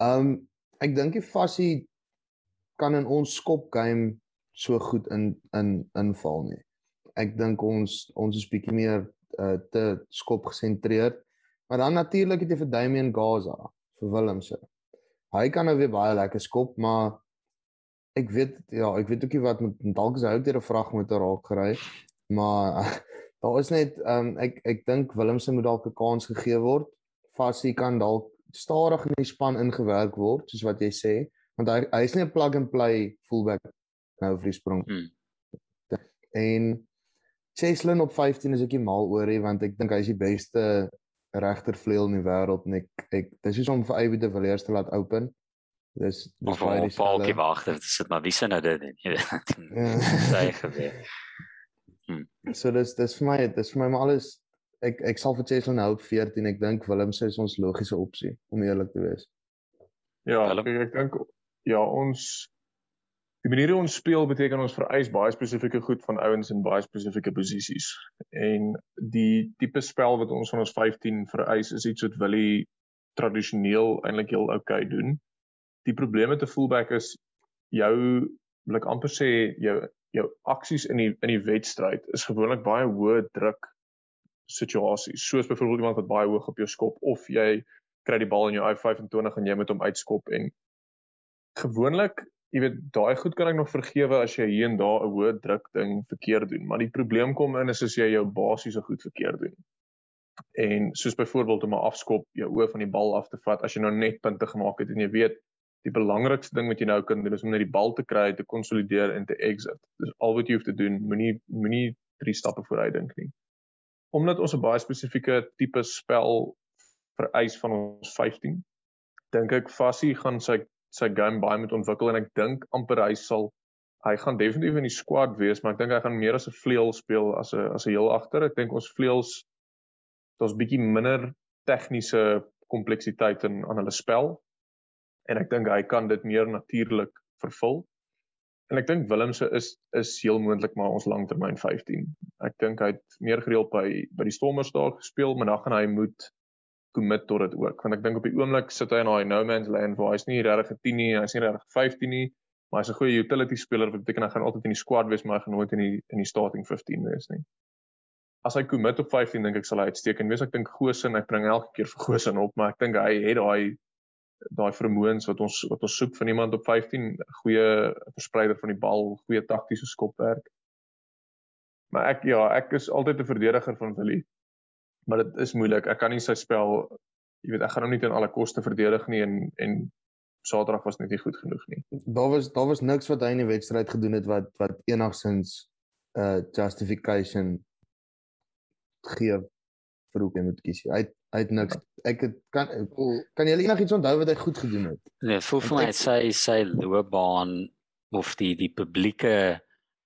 Um ek dink die Fassie kan in ons skop game so goed in in inval nie ek dink ons ons is bietjie meer uh, te skop gesentreerd. Maar dan natuurlik het jy vir Damian Gaza, vir Willemse. Hy kan nou weer baie lekker skop, maar ek weet ja, ek weet ookie wat met dalk is hy ook deur 'n vragmotor raak gery, maar daar is net um, ek ek dink Willemse moet dalk 'n kans gegee word. Fasie kan dalk stadig in die span ingewerk word, soos wat jy sê, want hy hy is nie 'n plug and play fullback nou vir die sprong. Hmm. En Cheslin op 15 is ek nie mal oor nie want ek dink hy is die beste regtervleuel in die wêreld en ek ek dis is om vir Ivy de Villiers te laat open. Dis dis baie die Falkie wag, dit sit maar wie se nou dit nie. Sy gebeur. So dis dis vir my dis vir my maar alles ek ek sal vir Cheslin hou op 14. Ek dink Willem sê is ons logiese opsie om eerlik te wees. Ja, ek, ek dink ja, ons Die manier hoe ons speel beteken ons vereis baie spesifieke goed van ouens in baie spesifieke posisies. En die tipe spel wat ons van ons 15 vereis is iets wat Willie tradisioneel eintlik heel oukei doen. die probleem met 'n fullback is jou wil ek amper sê jou jou aksies in die in die wedstryd is gewoonlik baie hoë druk situasies. Soos byvoorbeeld iemand wat baie hoog op jou skop of jy kry die bal in jou I25 en jy moet hom uitskop en gewoonlik jy weet daai goed kan ek nog vergewe as jy hier en daar 'n hoë druk ding verkeerd doen, maar die probleem kom in is as jy jou basiese goed verkeerd doen. En soos byvoorbeeld om 'n afskop jou oë van die bal af te vat as jy nou net punte gemaak het en jy weet die belangrikste ding wat jy nou kan doen is om net die bal te kry, te konsolideer en te exit. Dis al wat jy hoef te doen, moenie moenie drie stappe vooruit dink nie. Omdat ons 'n baie spesifieke tipe spel vereis van ons 15, dink ek Fassie gaan sy sy game baie moet ontwikkel en ek dink amper hy sal hy gaan definitief in die squad wees, maar ek dink hy gaan meer as 'n vleuel speel as 'n as 'n heel agter. Ek dink ons vleuels daar's bietjie minder tegniese kompleksiteit in aan hulle spel en ek dink hy kan dit meer natuurlik vervul. En ek dink Willem se is is heel moontlik maar ons langtermyn 15. Ek dink hy het meer gereeld by by die Stormers daar gespeel, maar dan gaan hy moet commit tot dit ook want ek dink op die oomblik sit hy in daai no man's land waar hy's nie regtig 'n 10 nie, hy's nie regtig 15 nie, maar hy's 'n goeie utility speler wat beteken hy gaan altyd in die squad wees maar hy gaan nooit in die in die starting 15 wees nie. As hy commit op 15 dink ek sal hy uitstekend wees. Ek dink Gosen, ek bring elke keer vir Gosen op, maar ek dink hy het daai daai vermoëns wat ons wat ons soek van iemand op 15, goeie verspreider van die bal, goeie taktiese skopwerk. Maar ek ja, ek is altyd 'n verdediger van Willie maar dit is moeilik. Ek kan nie sy spel, jy weet, ek gaan hom nie teen alle koste verdedig nie en en Saterdag was net nie goed genoeg nie. Daar was daar was niks wat hy in die wedstryd gedoen het wat wat enigsins 'n uh, justification gee vir hoe hy moet kies. Hy hy het niks. Ek het, kan kan jy enigiets onthou wat hy goed gedoen het? Nee, voel vir my sy sy loopbaan of die die publieke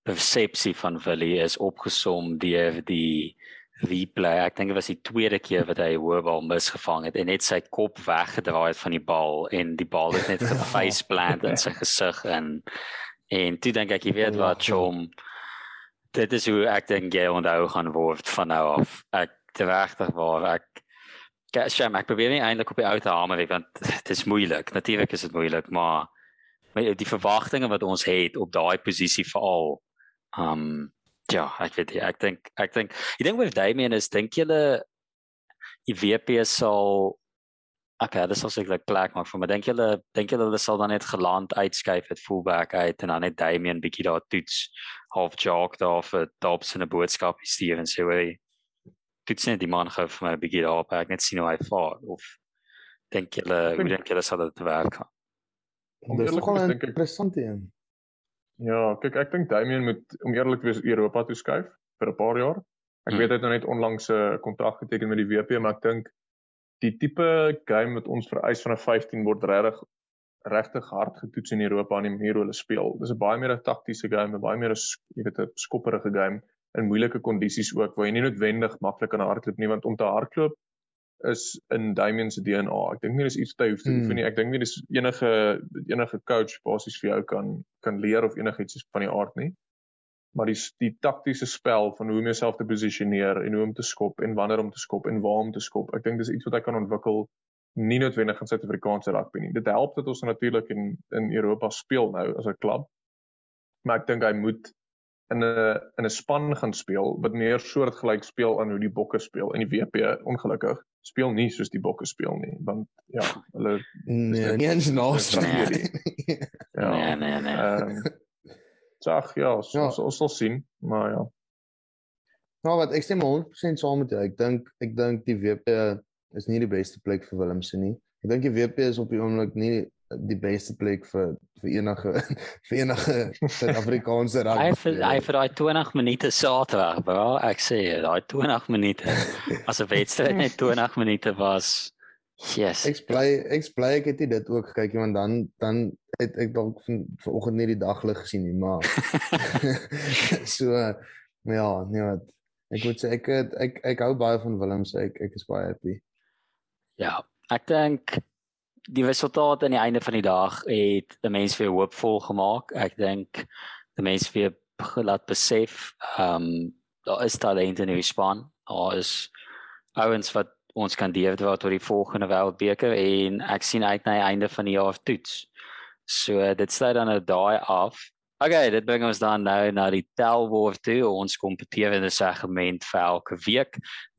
persepsie van Willie is opgesom deur die replay. Ek dink dit was die tweede keer wat hy 'n hoë bal misgevang het en net sy kop weggedraai het van die bal en die bal het net geface plant in sy gesig en en toe dink ek jy weet wat Chom dit is hoe ek dink jy onthou gaan word van nou af. Ek regtig waar ek Gasham ek probeer nie eintlik op die ou te hamer want dit is moeilik. Natuurlik is dit moeilik, maar die verwagtinge wat ons het op daai posisie veral um Ja, ek weet ek dink ek dink ek dink wat Damian is dink julle die WP sal okay, dis also like plek maar vir my dink julle dink julle hulle sal dan net geland uitskuif het fullback uit en dan net Damian bietjie daar toets half jog daar vir Dobbs in 'n boodskap stuur en sê hy toets net die man gou vir my bietjie daar op ek net sien hoe hy vaar of dink julle hoe dink julle sal dit werk? Dis nogal 'n interessante een. Ja, kyk ek dink Damian moet om eerlik te wees Europa toe skuif vir 'n paar jaar. Ek hmm. weet hy het nou net onlangs 'n kontrak geteken met die WP, maar ek dink die tipe game wat ons vereis van 'n 15 word regtig regtig hard getoets in Europa aan die manier hoe hulle speel. Dis 'n baie meer 'n taktiese game, baie meer 'n jy weet 'n skopperige game in moeilike kondisies ook waar jy nie noodwendig maklik kan hardloop nie want om te hardloop is in Damian se DNA. Ek dink nie dis iets wat hy hoef te oefen hmm. nie. Ek dink nie dis enige enige coach basies vir jou kan kan leer of enigiets van die aard nie. Maar die die taktiese spel van hoe om jouself te posisioneer en hoe om te skop en wanneer om te skop en waar om te skop. Ek dink dis iets wat hy kan ontwikkel nie noodwendig in Suid-Afrikaanse rugby nie. Dit help dat ons natuurlik in in Europa speel nou as 'n klub. Maar ek dink hy moet in 'n in 'n span gaan speel wat meer soortgelyk speel aan hoe die bokke speel in die WP ongelukkig speel nie soos die bokke speel nie want ja hulle nee nie eens naaste nee. ja. Nee nee nee. Ehm sag ja ons ja. ons sal sien maar ja. Nou wat ek sê maar 100% saam met jou. Ek dink ek dink die WP is nie die beste plek vir Willemse nie. Ek dink die WP is op die oomblik nie die beste plek vir vir enige vir enige Suid-Afrikaanse rugby. Hy vir hy vir daai 20 minute Saterdag, bro. Ek sê daai 20 minute as 'n wedstryd net 20 minute was. Yes. Ek bly ek bly ek het dit ook gekyk want dan dan het ek dalk vanoggend nie die daglig gesien nie, maar so ja, nee wat. Ek moet sê ek het, ek ek hou baie van Willem se ek ek is baie happy. Ja, ek dink die resultaat aan die einde van die dag het 'n mens weer hoopvol gemaak. Ek dink die mens weer laat besef, ehm um, daar is talent in die span. Daar is ouens wat ons kan deur tot die volgende wêreldbeker en ek sien uit na die einde van die jaar toets. So dit sluit dan nou daai af. Okay, dit bring ons dan nou na die telbord toe, ons kompeterende segment vir elke week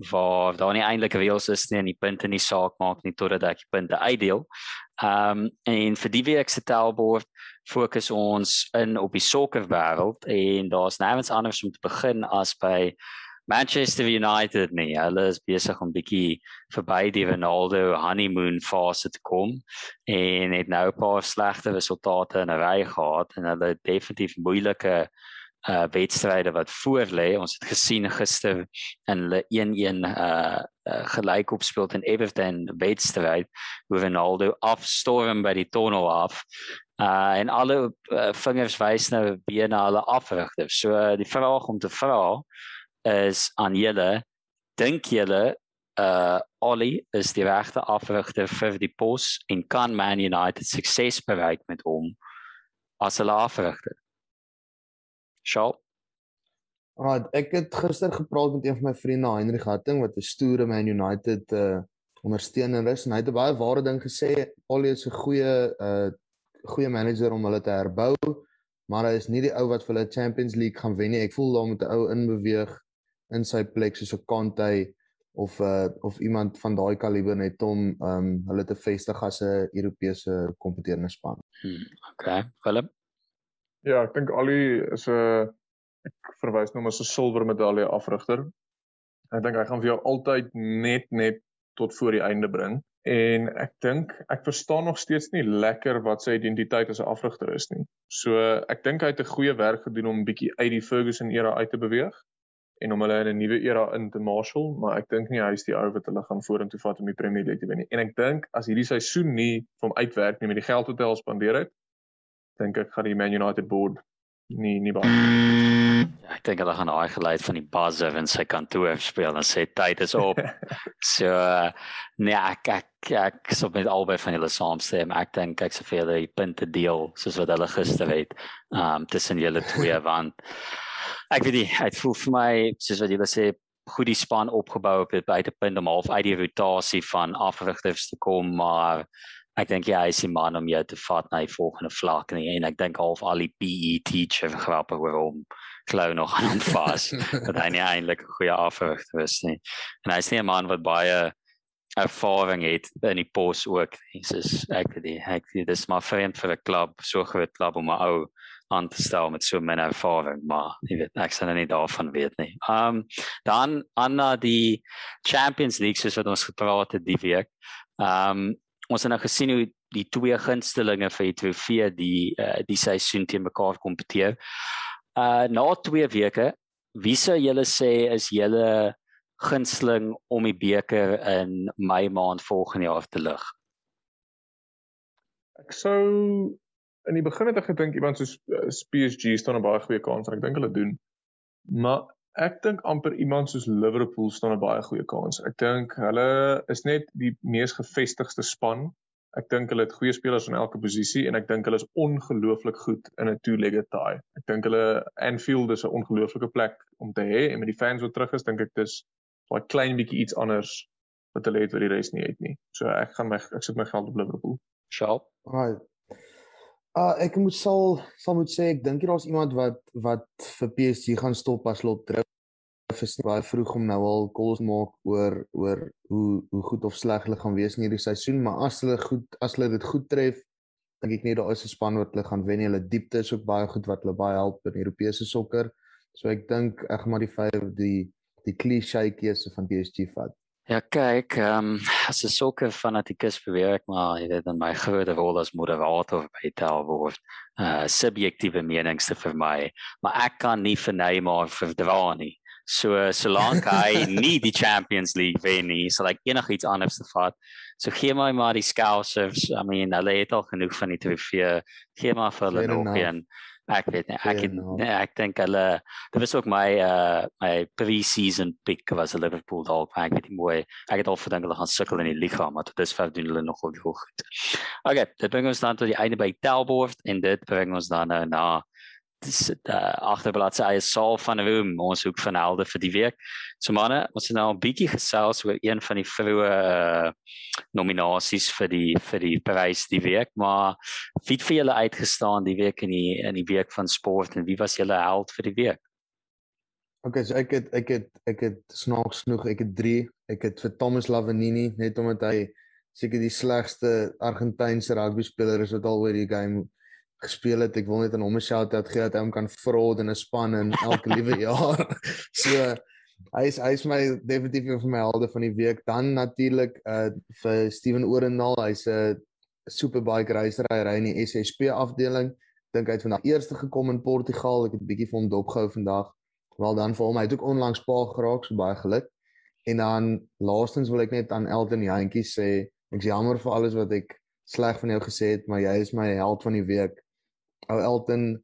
waar daar nie eintlik reëls is nie en die punte nie saak maak nie totdat ek die punte uitdeel. Ehm um, en vir die week se telbord fokus ons in op die sokkerwêreld en daar's nêrens anders om te begin as by Manchester United nie. Hulle is besig om bietjie verby die Ronaldo honeymoon fase te kom en het nou 'n paar slegte resultate in 'n ry gehad en hulle definitief moeilike uh wedstryde wat voor lê. Ons het gesien gister in hulle 1-1 uh, uh gelyk opspeel teen Everton wedstryd hoe Ronaldo afstorm by die tunnel af. Uh en alle uh, vingers wys nou weer na hulle afrigter. So uh, die vraag om te vra is aan julle dink julle uh Ollie is die regte afrigter vir die pos en kan Man United sukses bereik met hom as hulle afrigter. Shaw. Right, ek het gister gepraat met een van my vriende Heinrich Hatting wat 'n stoere Man United uh ondersteuner is en hy het 'n baie ware ding gesê Ollie is 'n goeie uh goeie manager om hulle te herbou maar hy is nie die ou wat vir hulle Champions League gaan wen nie. Ek voel daar moet 'n ou inbeweeg in sy plek soos 'n Conte of uh of iemand van daai kaliber net om um hulle te vestig as 'n Europese kompeterende span. Hmm, okay, Willem. Ja, ek dink Ali is 'n ek verwys nou as 'n silwer medalje afrigter. Ek dink hy gaan vir jou altyd net net tot voor die einde bring en ek dink ek verstaan nog steeds nie lekker wat sy identiteit as 'n afrigter is nie. So ek dink hy het 'n goeie werk gedoen om bietjie uit die Ferguson era uit te beweeg en om hulle in 'n nuwe era in te marshal, maar ek dink nie hy is die ou wat hulle gaan vorentoe vat om die Premier League te wen nie. En ek dink as hierdie seisoen nie vir hom uitwerk nie met die geld wat hy al spandeer het, dink ek gaan die Man United board nie nie baie. Ja, ek dink hulle gaan daai geluid van die buzzer in sy kantoor speel en sê tyd is op. so uh, nee, ek ek ek sou met albei van hulle saamstem. Ek dink ek sou vir hulle die punte deel soos wat hulle gister het, um tussen julle twee want ek weet nie, dit voel vir my soos wat julle sê goed die span opgebou op dit buitepunt om half uit die rotasie van afrigters te kom, maar ek dink ja, hy is die man om jou te vat na die volgende vlak nie en ek dink half al die PE teacher grappe oor hom klou nog aan hom vas dat hy nie eintlik 'n goeie afrigter is nie. En hy is nie 'n man wat baie ervaring het in die pos ook. Jesus, ek weet nie, ek weet dis maar vreemd vir 'n klub, so groot klub om 'n ou aan te stel met so min ervaring, maar jy weet ek sien nie daarvan weet nie. Um dan aan na die Champions League soos wat ons gepraat het die week. Um ons het nou gesien hoe die twee gunstelinge vir die trofee die uh, die seisoen teen mekaar kompeteer. Uh na twee weke, wie sou julle sê is julle gunsteling om die beker in Mei maand volgende jaar te lig? Ek sou in die begin het ek gedink iemand soos uh, PSG staan 'n baie goeie kans en ek dink hulle doen. Maar ek dink amper iemand soos Liverpool staan 'n baie goeie kans. Ek dink hulle is net die mees gevestigde span. Ek dink hulle het goeie spelers in elke posisie en ek dink hulle is ongelooflik goed in 'n two-legged tie. Ek dink hulle Anfield is 'n ongelooflike plek om te hê en met die fans wat terug is, dink ek dis daai klein bietjie iets anders wat hulle het wat die res nie het nie. So ek gaan my ek sit my geld op Liverpool. Sharp. Right. Uh ek moet sal sal moet sê ek dink hier daar's iemand wat wat vir PSG gaan stop as lot druk is baie vroeg om nou al calls maak oor oor hoe hoe goed of sleg hulle gaan wees in hierdie seisoen. Maar as hulle goed as hulle dit goed tref dink ek nie daar is 'n span wat hulle gaan wen. Hulle diepte is ook baie goed wat hulle baie help in Europese sokker. So ek dink ek gaan maar die vyf die die klise keuse van PSG vat Ja kyk, ehm um, as 'n sokker fanatikus beweer ek maar jy weet dan my groot rol as moderator by tel word. Uh subjektiewe menings te vermy, maar ek kan nie vir Neymar verdra nie. So solank hy nie die Champions League wen nie, sal ek enigiets anders te vat. So gee my maar die Scousers. I mean, hulle het al genoeg van die trofee. Gee maar vir hulle nog een. Ek weet nie, ek het, nee, ek dink hulle dit was ook my uh my pre-season pick was Liverpool dalk, ek weet nie mooi. Ek het al verdink hulle gaan sukkel in die liga, maar tot dusver doen hulle nogal goed. Okay, dit bring ons dan tot die einde by Telbord en dit bring ons dan nou na dis uh, agterbladsy eie saal van room ons hoek van helde vir die week. So manne, ons het nou 'n bietjie gesels oor een van die vroeë uh, nominasies vir die vir die prys die week, maar wie het vir julle uitgestaan die week in die in die week van sport en wie was julle held vir die week? Okay, so ek het ek het ek het snaaks genoeg, ek het 3. Ek het vir Thomas Lavanini net omdat hy seker die slegste Argentynse rugby speler is wat al oor die game gespeel het. Ek wil net aan hom 'n shout-out gee dat hy hom kan fraud in 'n span in elke liewe jaar. so hy is hy is my definitief een van my helde van die week. Dan natuurlik uh vir Steven Orendaal. Hy's 'n superbike racer. Hy ry in die SSP afdeling. Dink hy het vandag eerste gekom in Portugal. Ek het 'n bietjie vir hom dopgehou vandag. Wel dan vir hom. Hy het ook onlangs pa geraak, so baie geluk. En dan laastens wil ek net aan Elton Jantjie sê, ek is jammer vir alles wat ek sleg van jou gesê het, maar jy is my held van die week ou Elton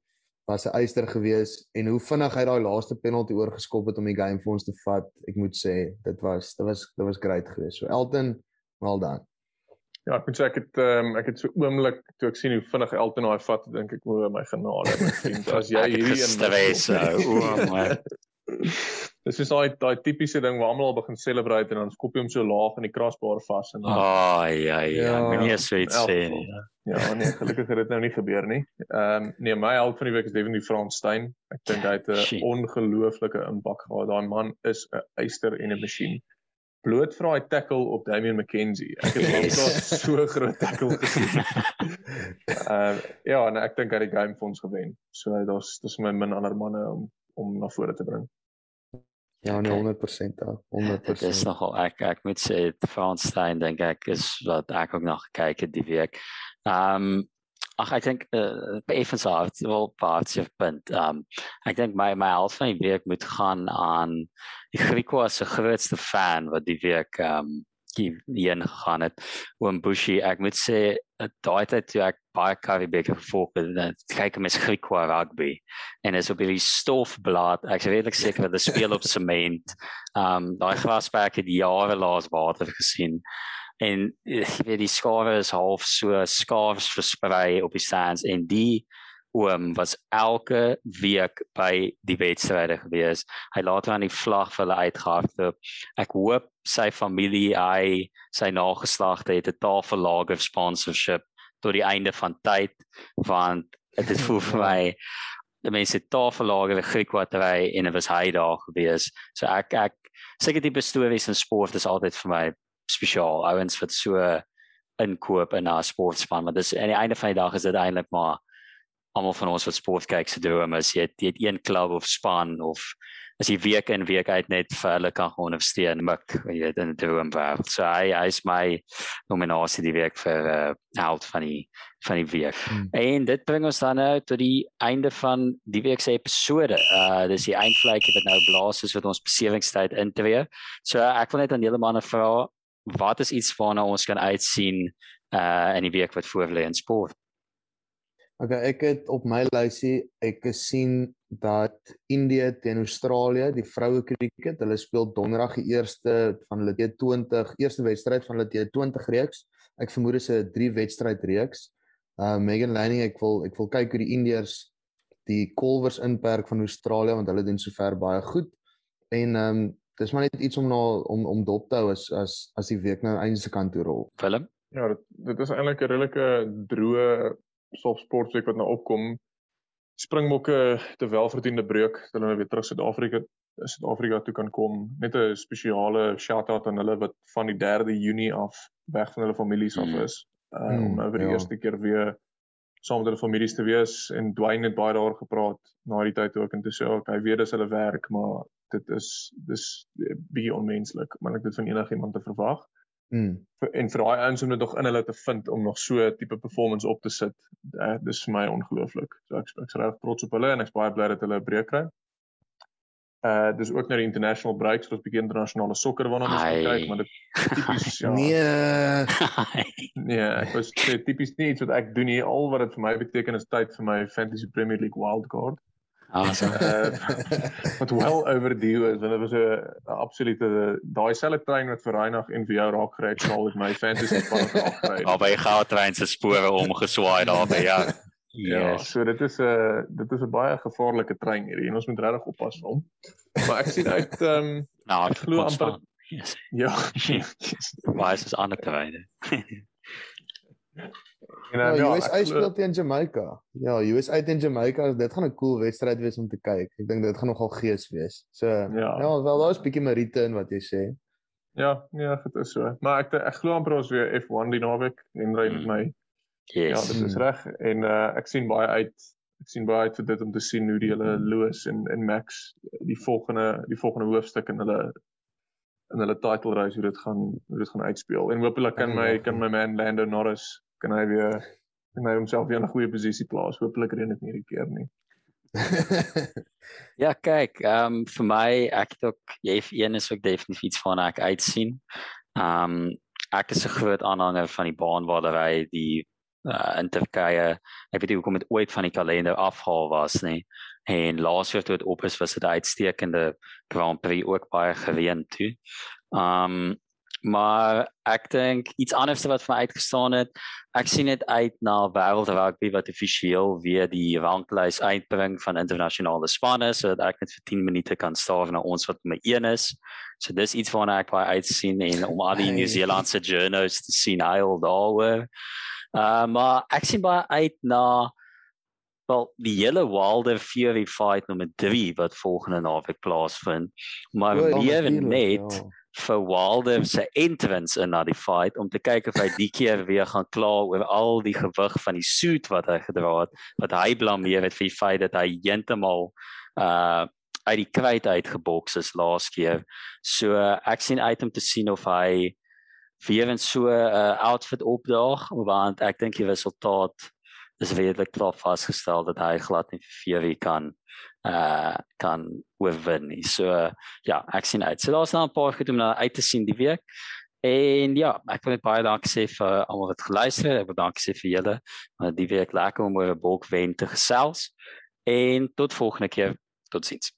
was 'n eister gewees en hoe vinnig hy daai laaste penalty oorgeskop het om die game vir ons te vat. Ek moet sê, dit was dit was dit was great geweest. So Elton, well done. Ja, ek moet sê ek het ehm um, ek het so oomblik toe ek sien hoe vinnig Elton daai vat, dink ek o my genade, my vriend, as jy hierdie een stres, o my Dis is daai daai tipiese ding waar almal al begin celebrate en dan skop jy hom so laag in die krasbaar vas en dan Ai ja ja, moenie so iets sê nie. Ja, nee, gelukkig het dit nou nie gebeur nie. Ehm um, nee, my held van die week is Devin Frans Steyn. Ek dink hy het 'n ongelooflike impak gehad. Daai man is 'n eister en 'n masjien. Bloot vir daai tackle op Damian McKenzie. Ek het yes. al so groot tackle gesien. Ehm uh, ja, en ek dink hy het die game vir ons gewen. So daar's dis my min ander manne om om na vore te bring. Ja, nee, 100% daar. 100%. Dit is nogal ek ek moet sê Franstein dink ek is wat ek ook nog gekyk het die week. Ehm um, ag ek dink uh, effens hard wel parts of punt. Ehm um, ek dink my my helft van die week moet gaan aan die Griekwa se grootste fan wat die week ehm um, heen gegaan het. Oom Bushi, ek moet sê daai tyd toe ek baie Karibeker gevolg het, kyk ek mes Griekwa rugby en is op hierdie stofblad. Ek is redelik seker dat dit speel op sement. Um daai grasperk het jare laas water gesien. En ek weet die skare is half so skaars versprei op die sands en die oom was elke week by die wedstryde gewees. Hy laat aan die vlag vir hulle uitgehardloop. Ek hoop sy familie, hy, sy nageslagte het 'n tafellager sponsorship tot die einde van tyd want dit is voel vir my die mense tafellager Griek wat hy en dit was hy daar gewees. So ek ek seker die stories in sport is altyd vir my spesiaal. Ouens wat so inkoop in 'n sportspan, want dis aan die einde van die dag is dit eintlik maar almal van ons wat sport kyk se droom is jy het, jy het een klub of span of as jy week in week uit net vir hulle kan gewoon of steen mik jy weet in die droom wêreld. So hy hy is my nominasie die week vir uh, held van die van die week. Hmm. En dit bring ons dan nou tot die einde van die week se episode. Uh dis die eindvlakkie wat nou blaas soos wat ons besewingstyd intree. So ek wil net aan julle manne vra wat is iets waarna ons kan uitsien uh in die week wat voor lê in sport? Okay, ek het op my lysie ek gesien dat Indië teen Australië, die vroue kriket, hulle speel donderdag die eerste van hulle T20, eerste wedstryd van hulle T20 reeks. Ek vermoed dit is 'n 3 wedstryd reeks. Uh Megan Lanning, ek wil ek wil kyk hoe die Indiërs die kolwers inperk van Australië want hulle doen sover baie goed. En ehm um, dis maar net iets om na om om dop te hou as as as die week nou einde se kant toe rol. Willem? Ja, dit dit is eintlik 'n redelike droë soft sports wat nou opkom. Springbokke te welverdiende breuk dat hulle nou weer terug Suid-Afrika Suid-Afrika toe kan kom. Net 'n spesiale shout-out aan hulle wat van die 3de Junie af weg van hulle families af hmm. is. Uh, mm, om nou vir die ja. eerste keer weer saam met hulle families te wees en Dwayne het baie daaroor gepraat na die tyd ook en te sê ook hy weet dis hulle werk maar dit is dis baie onmenslik maar ek dit van enigiemand te verwag. Mm. En vir daai ouens om dit nog in hulle te vind om nog so tipe performance op te sit, uh, dis vir my ongelooflik. So ek ek's reg trots op hulle en ek's baie bly dat hulle 'n breek kry. Uh dis ook nou die international breaks, so 'n bietjie internasionale sokker waarna ons kyk, maar dit tipies ja. Nee. nee, ek was tipies nie iets wat ek doen nie. Al wat dit vir my beteken is tyd vir my Fantasy Premier League wildcard. Awesome. Uh, wat wel overdue is, want dit was 'n absolute daai selfde trein wat vir Reinag en vir jou raak gery het, sal ek my fantasy span raak gery. Albei goudtrein se spore omgeswaai daar by ja. Ja, Yes. so dit is 'n uh, dit is 'n baie gevaarlike trein hierdie en ons moet regtig oppas vir hom. Maar ek sien uit ehm um, Nou, ek glo amper Yes. ja. Waar is ons ander terwyne? en, Ja, uh, ja, USA glo- speel teen Jamaica. Ja, USA teen Jamaica, dit gaan 'n cool wedstryd wees om te kyk. Ek dink dit gaan nogal gees wees. So ja, Ja. ja wel daar's 'n bietjie Marite in wat jy sê. Ja, ja, dit is so. Maar ek ek glo amper ons weer F1 die naweek en ry met Mm. my. Yes. Ja, dit is reg en uh ek sien baie uit ek sien baie uit vir dit om te sien hoe die hulle Lewis en en Max die volgende die volgende hoofstuk in hulle in hulle title race hoe dit gaan hoe dit gaan uitspeel. En hopelik kan Ek my kan my man Lando Norris kan hy weer kan hy homself weer in 'n goeie posisie plaas. Hopelik ren dit nie hierdie keer nie. Ja, kyk, ehm um, vir my ek het ook die F1 is ook definitief iets waarna ek uitsien. Ehm um, ek is 'n groot aanhanger van die baanwaardery die uh, in Turkye. Ek weet nie hoekom dit ooit van die kalender afhaal was nie. En laas jaar toe dit op is was dit uitstekende Grand Prix ook baie gereën toe. Ehm um, maar ek dink iets anders wat vir my uitgestaan het. Ek sien dit uit na wêreld rugby wat offisieel weer die ranglys uitbring van internasionale spanne sodat ek net vir 10 minute kan staar na ons wat my 1 is. So dis iets waarna ek baie uitsien en om al die Hey. Nieu-Seelandse journos te sien huil daaroor. Uh maar ek sien baie uit na wel die hele Wilder Fury fight nommer 3 wat volgende naweek plaasvind. Maar O, ja, meer natuurlijk, net ja. Vir Wilder se entrance in na die fight om te kyk of hy die keer weer gaan kla oor al die gewig van die suit wat hy gedra het wat hy blameer het vir die feit dat hy heeltemal uh uit die kruit uitgeboks is laas keer. So ek sien uit om te sien of hy weer in so 'n uh, outfit opdaag want ek dink die resultaat is redelik klaar vasgestel dat hy glad nie vir Fury kan uh kan oorwin nie. So ja, ek sien uit. So daar's nou 'n paar goed om na uit te sien die week. En ja, ek wil net baie dankie sê vir almal wat geluister het. Ek wil dankie sê vir julle. Want die week lekker om oor 'n bolk wen te gesels. En tot volgende keer. Totsiens.